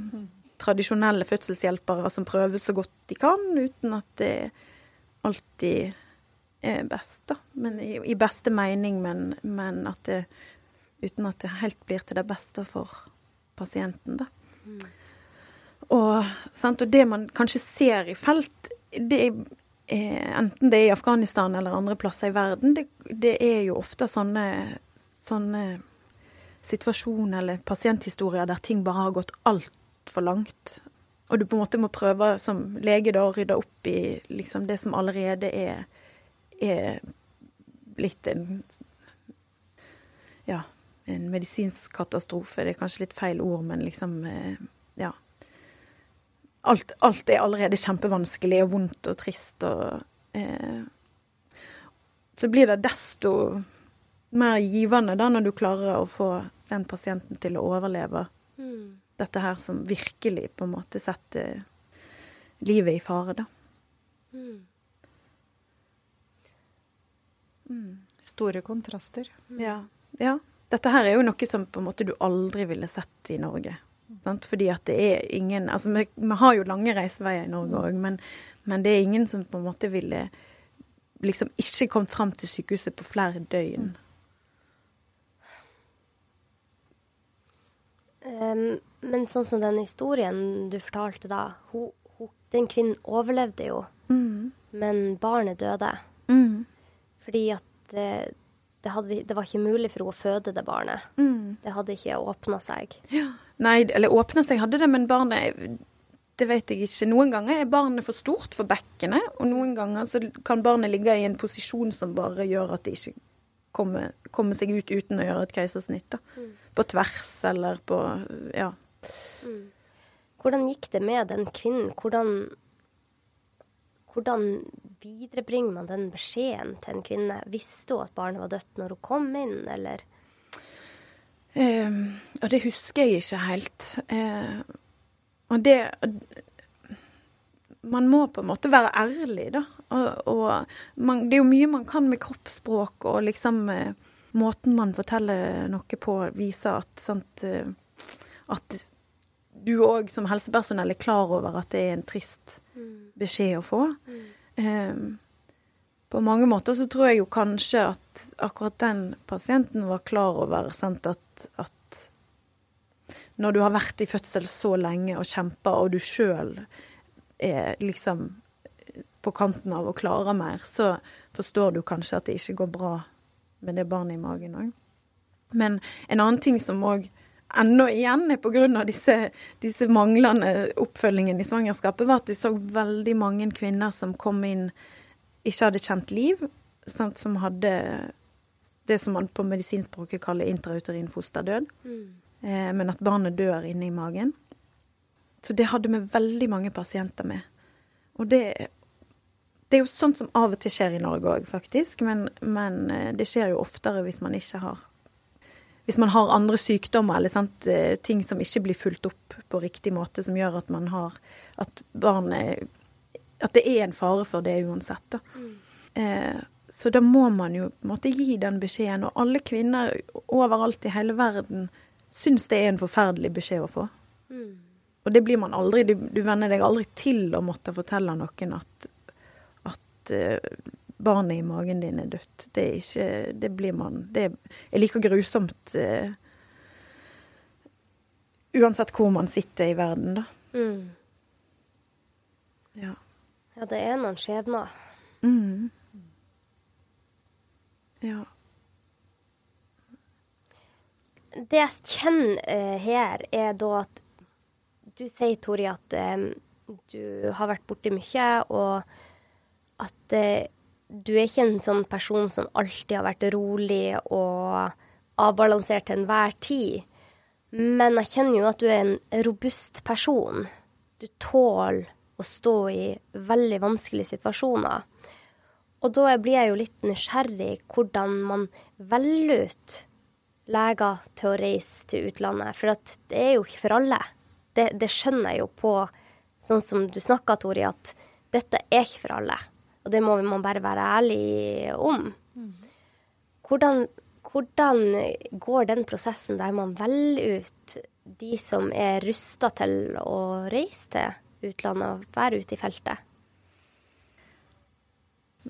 tradisjonelle fødselshjelpere som prøver så godt de kan, uten at det alltid er best, da. Men i, i beste mening, men, men at det uten at det helt blir til det beste for pasienten, da. Mm. Og, sant, og, det man kanskje ser i felt, det er, enten det er i Afghanistan eller andre plasser i verden, det, det er jo ofte sånne, sånne situasjoner eller pasienthistorier der ting bare har gått altfor langt. Og du på en måte må prøve som lege da å rydde opp i liksom det som allerede er, er blitt en en medisinsk katastrofe. Det er kanskje litt feil ord, men liksom eh, Ja. Alt, alt er allerede kjempevanskelig og vondt og trist og eh, Så blir det desto mer givende da når du klarer å få den pasienten til å overleve mm. dette her som virkelig på en måte setter livet i fare, da. Mm. Mm. Store kontraster. Ja. ja. Dette her er jo noe som på en måte du aldri ville sett i Norge. Sant? Fordi at det er ingen Altså, vi, vi har jo lange reiseveier i Norge òg, men, men, det er ingen som på en måte ville liksom ikke kommet fram til sykehuset på flere døgn. Um, men sånn som den historien du fortalte da, hun, hun, den kvinnen overlevde jo, mm. men barnet døde. Mm. Fordi at det, hadde, det var ikke mulig for henne å føde det barnet. Mm. Det hadde ikke åpna seg. Nei, eller åpna seg hadde det, men barnet Det vet jeg ikke. Noen ganger er barnet for stort for bekkenet, og noen ganger så kan barnet ligge i en posisjon som bare gjør at det ikke kommer, kommer seg ut uten å gjøre et keisersnitt. Mm. På tvers eller på Ja. Hvordan gikk det med den kvinnen? Hvordan, hvordan viderebringer man den beskjeden til en kvinne? Visste hun at barnet var dødt når hun kom inn, eller? Eh, og det husker jeg ikke helt. Eh, og det Man må på en måte være ærlig, da. Og, og man, det er jo mye man kan med kroppsspråk og liksom eh, måten man forteller noe på, viser at, sant, eh, at du òg som helsepersonell er klar over at det er en trist beskjed å få. Um, på mange måter så tror jeg jo kanskje at akkurat den pasienten var klar over sant, at, at når du har vært i fødsel så lenge og kjempa, og du sjøl er liksom på kanten av å klare mer, så forstår du kanskje at det ikke går bra med det barnet i magen òg. Men en annen ting som òg ennå igjen er pga. Disse, disse manglende oppfølgingen i svangerskapet, var at de så veldig mange kvinner som kom inn ikke hadde kjent liv, sant, som hadde det som man på medisinspråket kaller intrauterin fosterdød, eh, men at barnet dør inne i magen. Så det hadde vi veldig mange pasienter med. Og det, det er jo sånt som av og til skjer i Norge òg, faktisk, men, men eh, det skjer jo oftere hvis man ikke har hvis man har andre sykdommer eller sant, eh, ting som ikke blir fulgt opp på riktig måte, som gjør at man har At barnet At det er en fare for det uansett. Da. Eh, så da må man jo måtte gi den beskjeden. Og alle kvinner overalt i hele verden syns det er en forferdelig beskjed å få. Og det blir man aldri. Du, du venner deg aldri til å måtte fortelle noen at, at eh, barnet i magen din er dødt. Det er ikke Det blir man Det er like grusomt uh, uansett hvor man sitter i verden, da. Mm. Ja. Ja, det er noen skjebner. Mm. Ja. Det jeg kjenner uh, her, er da at du sier, Tori, at um, du har vært borti mye, og at eh, du er ikke en sånn person som alltid har vært rolig og avbalansert til enhver tid. Men jeg kjenner jo at du er en robust person. Du tåler å stå i veldig vanskelige situasjoner. Og da blir jeg jo litt nysgjerrig hvordan man velger ut leger til å reise til utlandet. For det er jo ikke for alle. Det, det skjønner jeg jo på, sånn som du snakka, Tori, at dette er ikke for alle. Og det må man bare være ærlig om. Hvordan, hvordan går den prosessen der man velger ut de som er rusta til å reise til utlandet og være ute i feltet?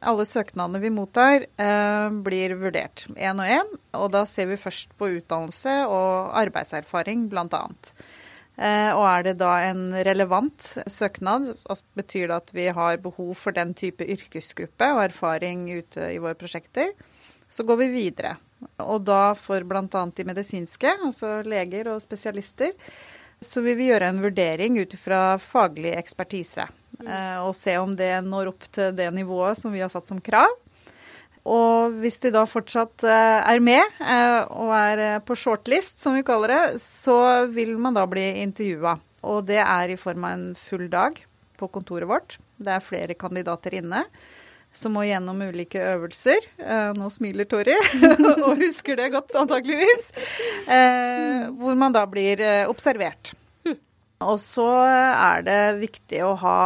Alle søknadene vi mottar, eh, blir vurdert én og én. Og da ser vi først på utdannelse og arbeidserfaring, blant Eh, og er det da en relevant søknad, betyr det at vi har behov for den type yrkesgruppe og erfaring ute i våre prosjekter, så går vi videre. Og da for bl.a. de medisinske, altså leger og spesialister, så vil vi gjøre en vurdering ut fra faglig ekspertise. eh, Og se om det når opp til det nivået som vi har satt som krav. Og hvis de da fortsatt eh, er med eh, og er eh, på shortlist, som vi kaller det, så vil man da bli intervjua. Og det er i form av en full dag på kontoret vårt. Det er flere kandidater inne som må gjennom ulike øvelser. Nå smiler Tori og husker det godt, antakeligvis. Hvor man da blir observert. Og så er det viktig å ha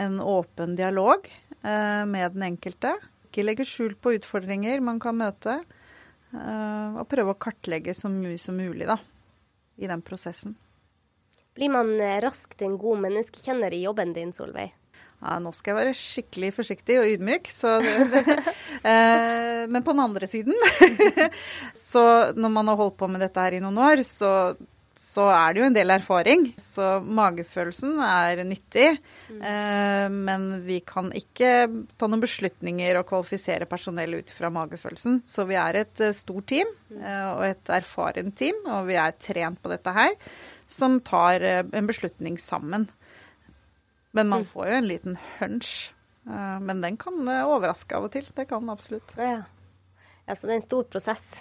en åpen dialog med den enkelte. Ikke legge skjul på utfordringer man kan møte. eh, og prøve å kartlegge så mye som mulig da, i den prosessen. Blir man eh, raskt en god menneskekjenner i jobben din, Solveig? Ja, nå skal jeg være skikkelig forsiktig og ydmyk. Så det, det, eh, men på den andre siden Så når man har holdt på med dette her i noen år, så så er det jo en del erfaring. Så magefølelsen er nyttig. Mm. Men vi kan ikke ta noen beslutninger og kvalifisere personell ut fra magefølelsen. Så vi er et stort team og et erfarent team, og vi er trent på dette her, som tar en beslutning sammen. Men man får jo en liten hunch. Men den kan overraske av og til. Det kan absolutt. Ja. Ja, så det er en stor prosess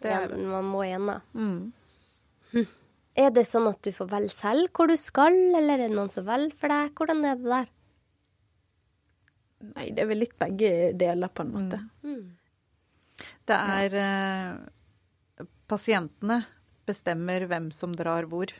det er det. man må igjennom. Mm. Er det sånn at du får velge selv hvor du skal, eller er det noen som velger for deg? Hvordan er det der? Nei, det er vel litt begge deler, på en måte. Mm. mm. Det er eh, Pasientene bestemmer hvem som drar hvor.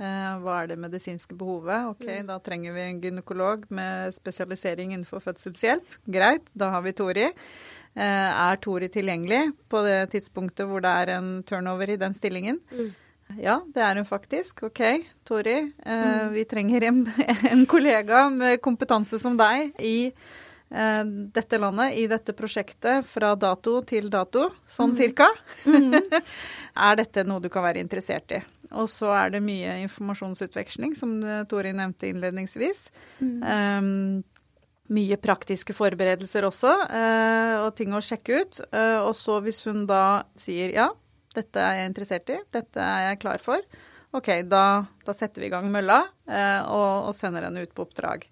Eh, hva er det medisinske behovet? OK, mm. da trenger vi en gynekolog med spesialisering innenfor fødselshjelp. Greit, da har vi Tori. Eh, er Tori tilgjengelig på det tidspunktet hvor det er en turnover i den stillingen? Mm. Ja, det er hun faktisk. OK, Tori. Eh, mm. Vi trenger en, en, kollega med kompetanse som deg i eh, dette landet, i dette prosjektet, fra dato til dato, sånn mm. cirka. Mm. er dette noe du kan være interessert i? Og så er det mye informasjonsutveksling, som Tori nevnte innledningsvis. Um, mye praktiske forberedelser også, eh, og ting å sjekke ut. Eh, og så hvis hun da sier ja, dette er jeg interessert i, dette er jeg klar for, OK, da, da setter vi i gang mølla eh, og, og, sender henne ut på oppdrag.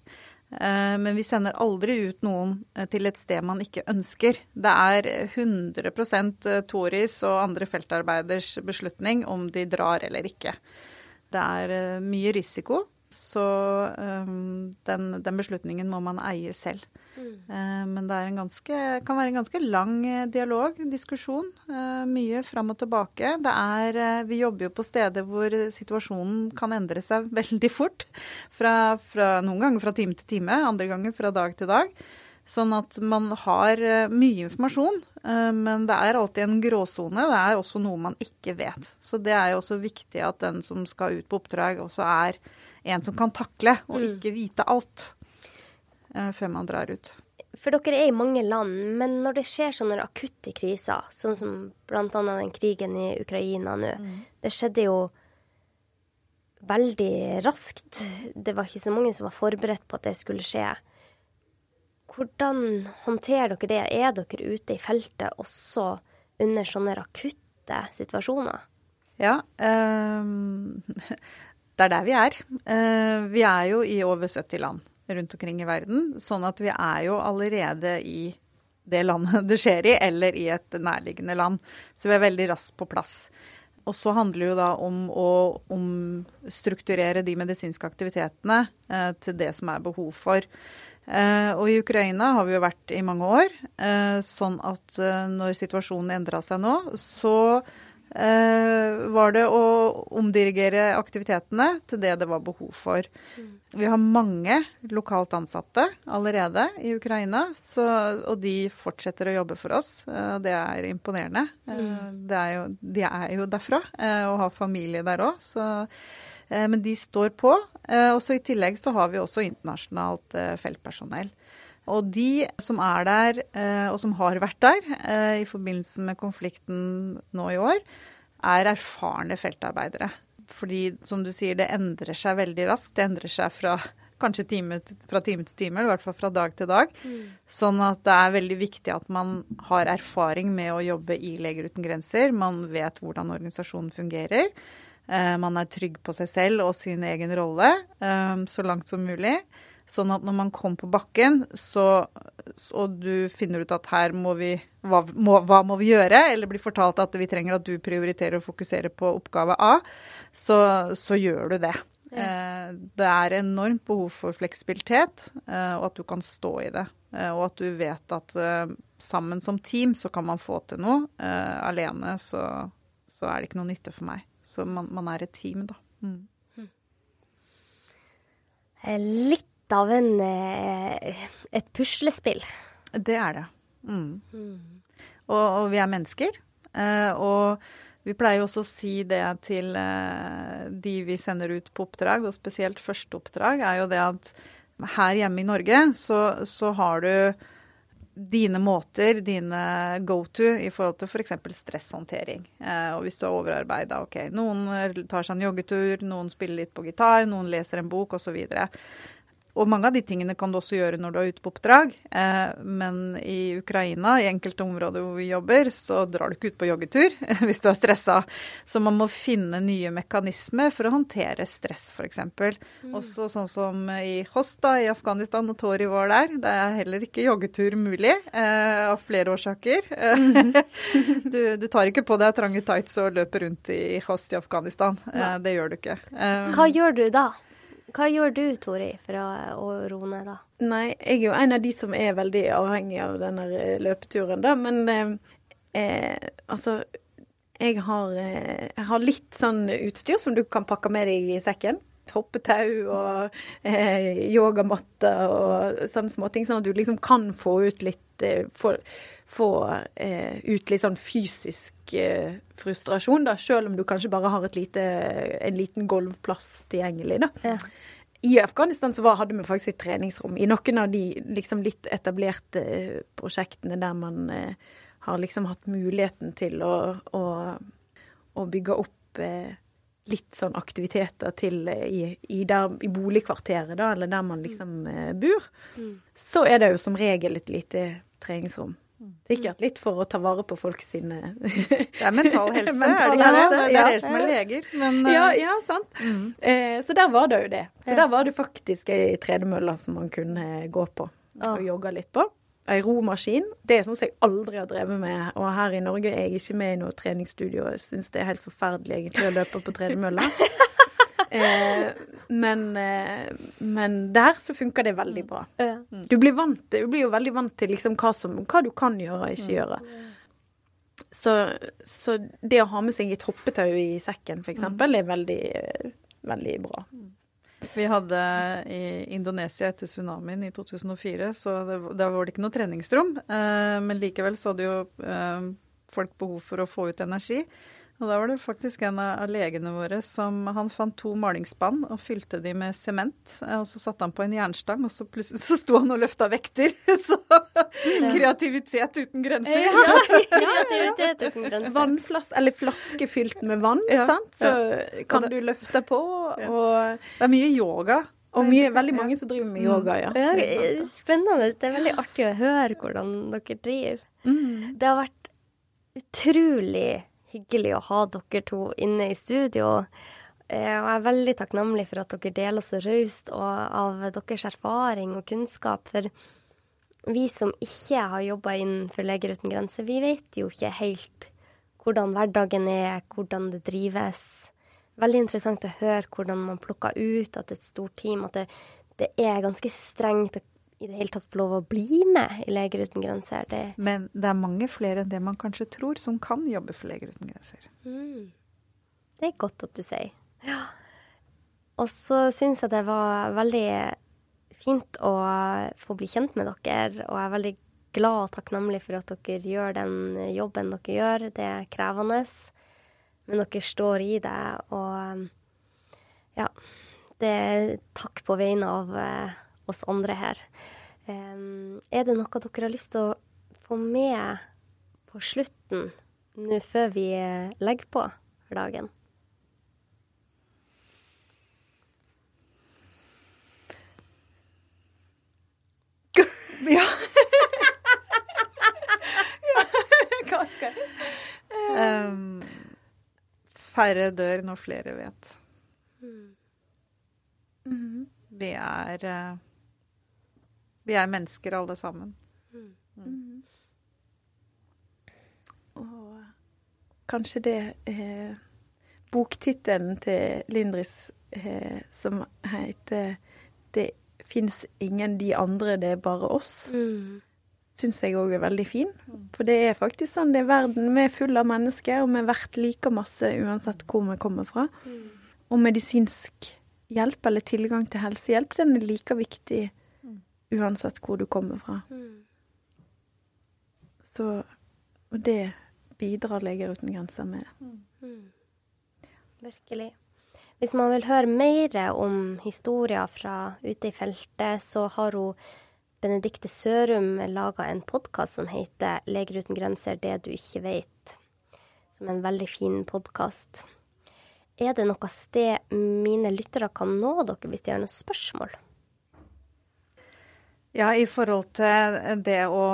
Men vi sender aldri ut noen til et sted man ikke ønsker. Det er 100% Toris og andre feltarbeiders beslutning om de drar eller ikke. Det er mye risiko, så um, den, den, beslutningen må man eie selv. Mm. Uh, men det ganske, kan være en ganske lang eh, dialog, diskusjon. Uh, mye fram og tilbake. Det er, uh, vi jobber jo på steder hvor situasjonen kan endre seg veldig fort. Fra, fra, noen ganger fra time til time, andre ganger fra dag til dag. Sånn at man har mye informasjon, men det er alltid en gråsone. Det er også noe man ikke vet. Så det er jo også viktig at den som skal ut på oppdrag, også er en som kan takle, og mm. ikke vite alt eh, før man drar ut. For dere er i mange land, men når det skjer sånne akutte kriser, sånn som bl.a. den krigen i Ukraina nå, mm. det skjedde jo veldig raskt. Det var ikke så mange som var forberedt på at det skulle skje. Hvordan håndterer dere det? Er dere ute i feltet også under sånne akutte situasjoner? Ja. Um, det er der vi er. Eh, vi er jo i over 70 land rundt omkring i verden, sånn at vi er jo allerede i det landet det skjer i, eller i et nærliggende land. Så vi er veldig raskt på plass. Og så handler det jo da om å omstrukturere de medisinske aktivitetene eh, til det som er behov for. Eh, og i Ukraina har vi jo vært i mange år. Eh, sånn at eh, når situasjonen endra seg nå, så var det å omdirigere aktivitetene til det det var behov for. Mm. Vi har mange lokalt ansatte allerede i Ukraina, så, og de fortsetter å jobbe for oss. og Det er imponerende. Eh, mm. Er jo, de er jo derfra eh, og har familie der òg, men de står på. Og så I tillegg så har vi også internasjonalt feltpersonell. Og de som er der, eh, og som har vært der eh, i forbindelse med konflikten nå i år, er erfarne feltarbeidere. Fordi, som du sier, det endrer seg veldig raskt. Det endrer seg fra kanskje time, fra time til time, eller i hvert fall fra dag til dag. Mm. Sånn at det er veldig viktig at man har erfaring med å jobbe i Leger uten grenser. Man vet hvordan organisasjonen fungerer. Eh, man er trygg på seg selv og sin egen rolle så langt som mulig. Sånn at når man kommer på bakken, så, og du finner ut at her må vi hva, må, hva må vi gjøre, eller blir fortalt at vi trenger at du prioriterer å fokusere på oppgave A, så, så gjør du det. Ja. Eh, det er enormt behov for fleksibilitet, eh, og at du kan stå i det. Eh, og at du vet at sammen som team så kan man få til noe. Alene så, så, er det ikke noe nytte for meg. Så man, man er et team, da. Mm. Hm. Litt av en, eh, et puslespill. Det er det. Mm. Mm. Og, og, vi er mennesker. Eh, og vi pleier også å si det til eh, de vi sender ut på oppdrag, og spesielt første oppdrag, er jo det at her hjemme i Norge så, så har du dine måter, dine go to i forhold til f.eks. For stresshåndtering. Eh, og hvis du er overarbeida, OK. Noen tar seg en joggetur, noen spiller litt på gitar, noen leser en bok osv. Og mange av de tingene kan du også gjøre når du er ute på oppdrag. Eh, men i Ukraina, i enkelte områder hvor vi jobber, så drar du ikke ut på joggetur hvis du er stressa. Så man må finne nye mekanismer for å håndtere stress, f.eks. Mm. Også sånn som i Hosta i Afghanistan, og Tori var der. Det er heller ikke joggetur mulig, eh, av flere årsaker. Mm. du, du, tar ikke på deg trange tights og løper rundt i Host i Afghanistan. Eh, det gjør du ikke. Hva gjør du da? Hva gjør du, Tori, for å, å roe ned, da? Nei, jeg er jo en av de som er veldig avhengig av denne løpeturen, da. Men eh, eh, altså jeg har, eh, jeg har, litt sånn utstyr som du kan pakke med deg i sekken. Hoppetau og eh, yogamatte og sånne småting. Sånn at du liksom kan få ut litt eh, få eh, ut litt sånn fysisk eh, frustrasjon, da, selv om du kanskje bare har lite, en liten gulvplass tilgjengelig. da. Ja. I Afghanistan så var, hadde vi faktisk et treningsrom. I noen av de liksom litt etablerte eh, prosjektene der man eh, har liksom hatt muligheten til å, å, å bygge opp eh, litt sånn aktiviteter til eh, i, i, der, i boligkvarteret, da, eller der man liksom eh, bor, mm. så er det jo som regel et lite treningsrom. Sikkert litt for å ta vare på folk sine Det er mental helse, mental er det ikke det? Det er ja. dere som er leger. Men, ja, eh, ja, sant. Mm. Eh, så der var det jo det. Så der var det faktisk ei tredemølle som man kunne gå på og jogge litt på. Ei romaskin. Det er sånt som jeg aldri har drevet med. Og her i Norge er jeg ikke med i noe treningsstudio og syns det er helt forferdelig egentlig å løpe på tredemølle. Eh, men, eh, men, der så funker det veldig bra. Du blir, vant, du blir jo veldig vant til liksom hva, som, hva, du kan gjøre og ikke gjøre. Så, så, det å ha med seg et hoppetau i sekken, f.eks., er veldig, veldig bra. Vi hadde i Indonesia etter tsunamien i 2004, så det, da var det ikke noe treningsrom. Eh, men likevel så hadde jo eh, folk behov for å få ut energi. Og da var det faktisk en av legene våre som Han fant to malingsspann og fylte de med sement. Og så satte han på en jernstang, og så plutselig så sto han og løfta vekter. Så ja. kreativitet uten grenser. Ja, kreativitet uten grenser. Vannflaske, eller flaske fylt med vann, ja. sant. Så kan det, du løfte på. Og Det er mye yoga. Og mye, veldig mange som driver med yoga, ja. ja spennende. Det er veldig artig å høre hvordan dere driver. Mm. Det har vært utrolig hyggelig å ha dere to inne i studio. Eh, og jeg er veldig takknemlig for at dere deler så raust av deres erfaring og kunnskap. For vi som ikke har jobba innenfor Leger uten grenser, vi vet jo ikke helt hvordan hverdagen er, hvordan det drives. Veldig interessant å høre hvordan man plukker ut at et stort team, at det, det er ganske strengt i det hele tatt få lov å bli med i Leger uten grenser. Det... Men det er mange flere enn det man kanskje tror, som kan jobbe for Leger uten grenser. Mm. Det er godt at du sier. Ja. Og så syns jeg det var veldig fint å få bli kjent med dere, og jeg er veldig glad og takknemlig for at dere gjør den jobben dere gjør. Det er krevende, men dere står i det, og ja. Det er takk på vegne av eh, oss andre her. Um, er det noe dere har lyst til å få med på slutten, nå før vi legger på for dagen? Ja. Hva skal jeg um, Færre dør når flere vet. Mm. Mm. Vi er uh, vi er mennesker alle sammen. Mm. Mm. Og kanskje det eh, Boktittelen til Lindris eh, som heter 'Det fins ingen de andre, det er bare oss', mm. syns jeg òg er veldig fin. Mm. For det er faktisk sånn det er verden. Vi er full av mennesker, og vi er verdt like masse uansett hvor vi kommer fra. Mm. Og medisinsk hjelp, eller tilgang til helsehjelp, den er like viktig uansett hvor du kommer fra. Mm. Så Og det bidrar Leger uten grenser med. Mm. Virkelig. Hvis man vil høre mer om historier fra ute i feltet, så har hun Benedikte Sørum laga en podkast som heter 'Leger uten grenser det du ikke vet', som er en veldig fin podkast. Er det noe sted mine lyttere kan nå dere hvis de har noen spørsmål? Ja, I forhold til det å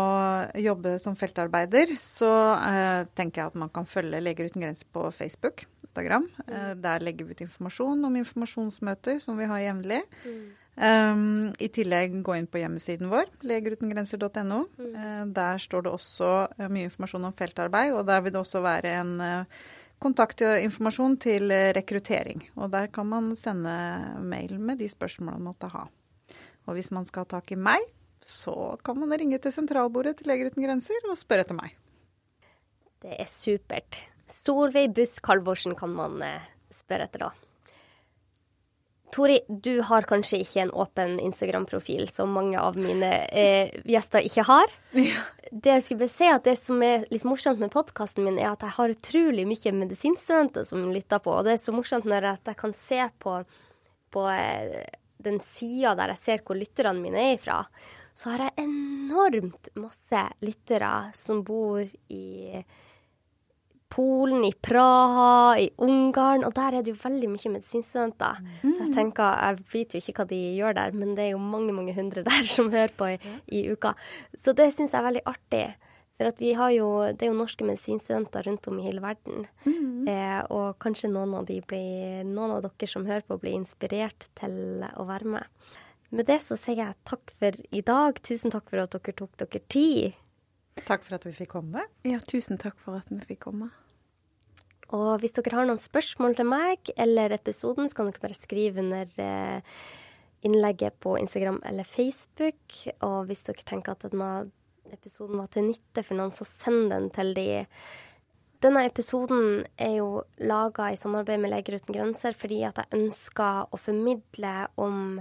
jobbe som feltarbeider, så eh, tenker jeg at man kan følge Leger uten grenser på Facebook. Instagram. Eh, der legger vi ut informasjon om informasjonsmøter som vi har jevnlig. Mm. Um, I tillegg gå inn på hjemmesiden vår, legerutengrenser.no. Mm. Uh, der står det også uh, mye informasjon om feltarbeid, og der vil det også være en uh, kontaktinformasjon til rekruttering. Og der kan man sende mail med de spørsmålene man måtte ha. Og hvis man skal ha tak i meg, så kan man ringe til sentralbordet til Leger uten grenser og spørre etter meg. Det er supert. Solveig Buss Kalvorsen kan man eh, spørre etter da. Tori, du har kanskje ikke en åpen Instagram-profil, som mange av mine eh, gjester ikke har. Ja. Det jeg skulle bare si at det som er litt morsomt med podkasten min, er at jeg har utrolig mye medisinstudenter som lytter på. Og det er så morsomt når jeg kan se på, på eh, den sida der jeg ser hvor lytterne mine er ifra, så har jeg enormt masse lyttere som bor i Polen, i Praha, i Ungarn, og der er det jo veldig mye medisinstudenter. Mm. Så jeg tenker, jeg vet jo ikke hva de gjør der, men det er jo mange, mange hundre der som hører på i, i uka. Så det syns jeg er veldig artig. For at vi har jo, det er jo norske medisinstudenter rundt om i hele verden. Mm. Eh, og kanskje noen av, de blir, noen av dere som hører på, blir inspirert til å være med. Med det så sier jeg takk for i dag. Tusen takk for at dere tok dere tid. Takk for at vi fikk komme. Ja, tusen takk for at vi fikk komme. Og hvis dere har noen spørsmål til meg eller episoden, så kan dere bare skrive under eh, innlegget på Instagram eller Facebook. Og hvis dere tenker at denne episoden var til nytte for noen, så send den til de. Denne episoden er jo laga i samarbeid med Leger uten grenser fordi at jeg ønsker å formidle om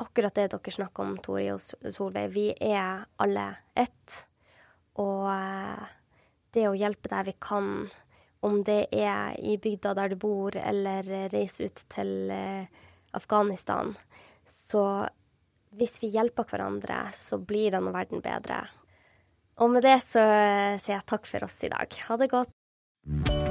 akkurat det dere snakker om, Tori og Solveig. Vi er alle ett. Og eh, det å hjelpe der vi kan, om det er i bygda der du bor, eller reise ut til eh, Afghanistan, så hvis vi hjelper hverandre, så blir denne verden bedre. Og med det så sier jeg takk for oss i dag. Ha det godt.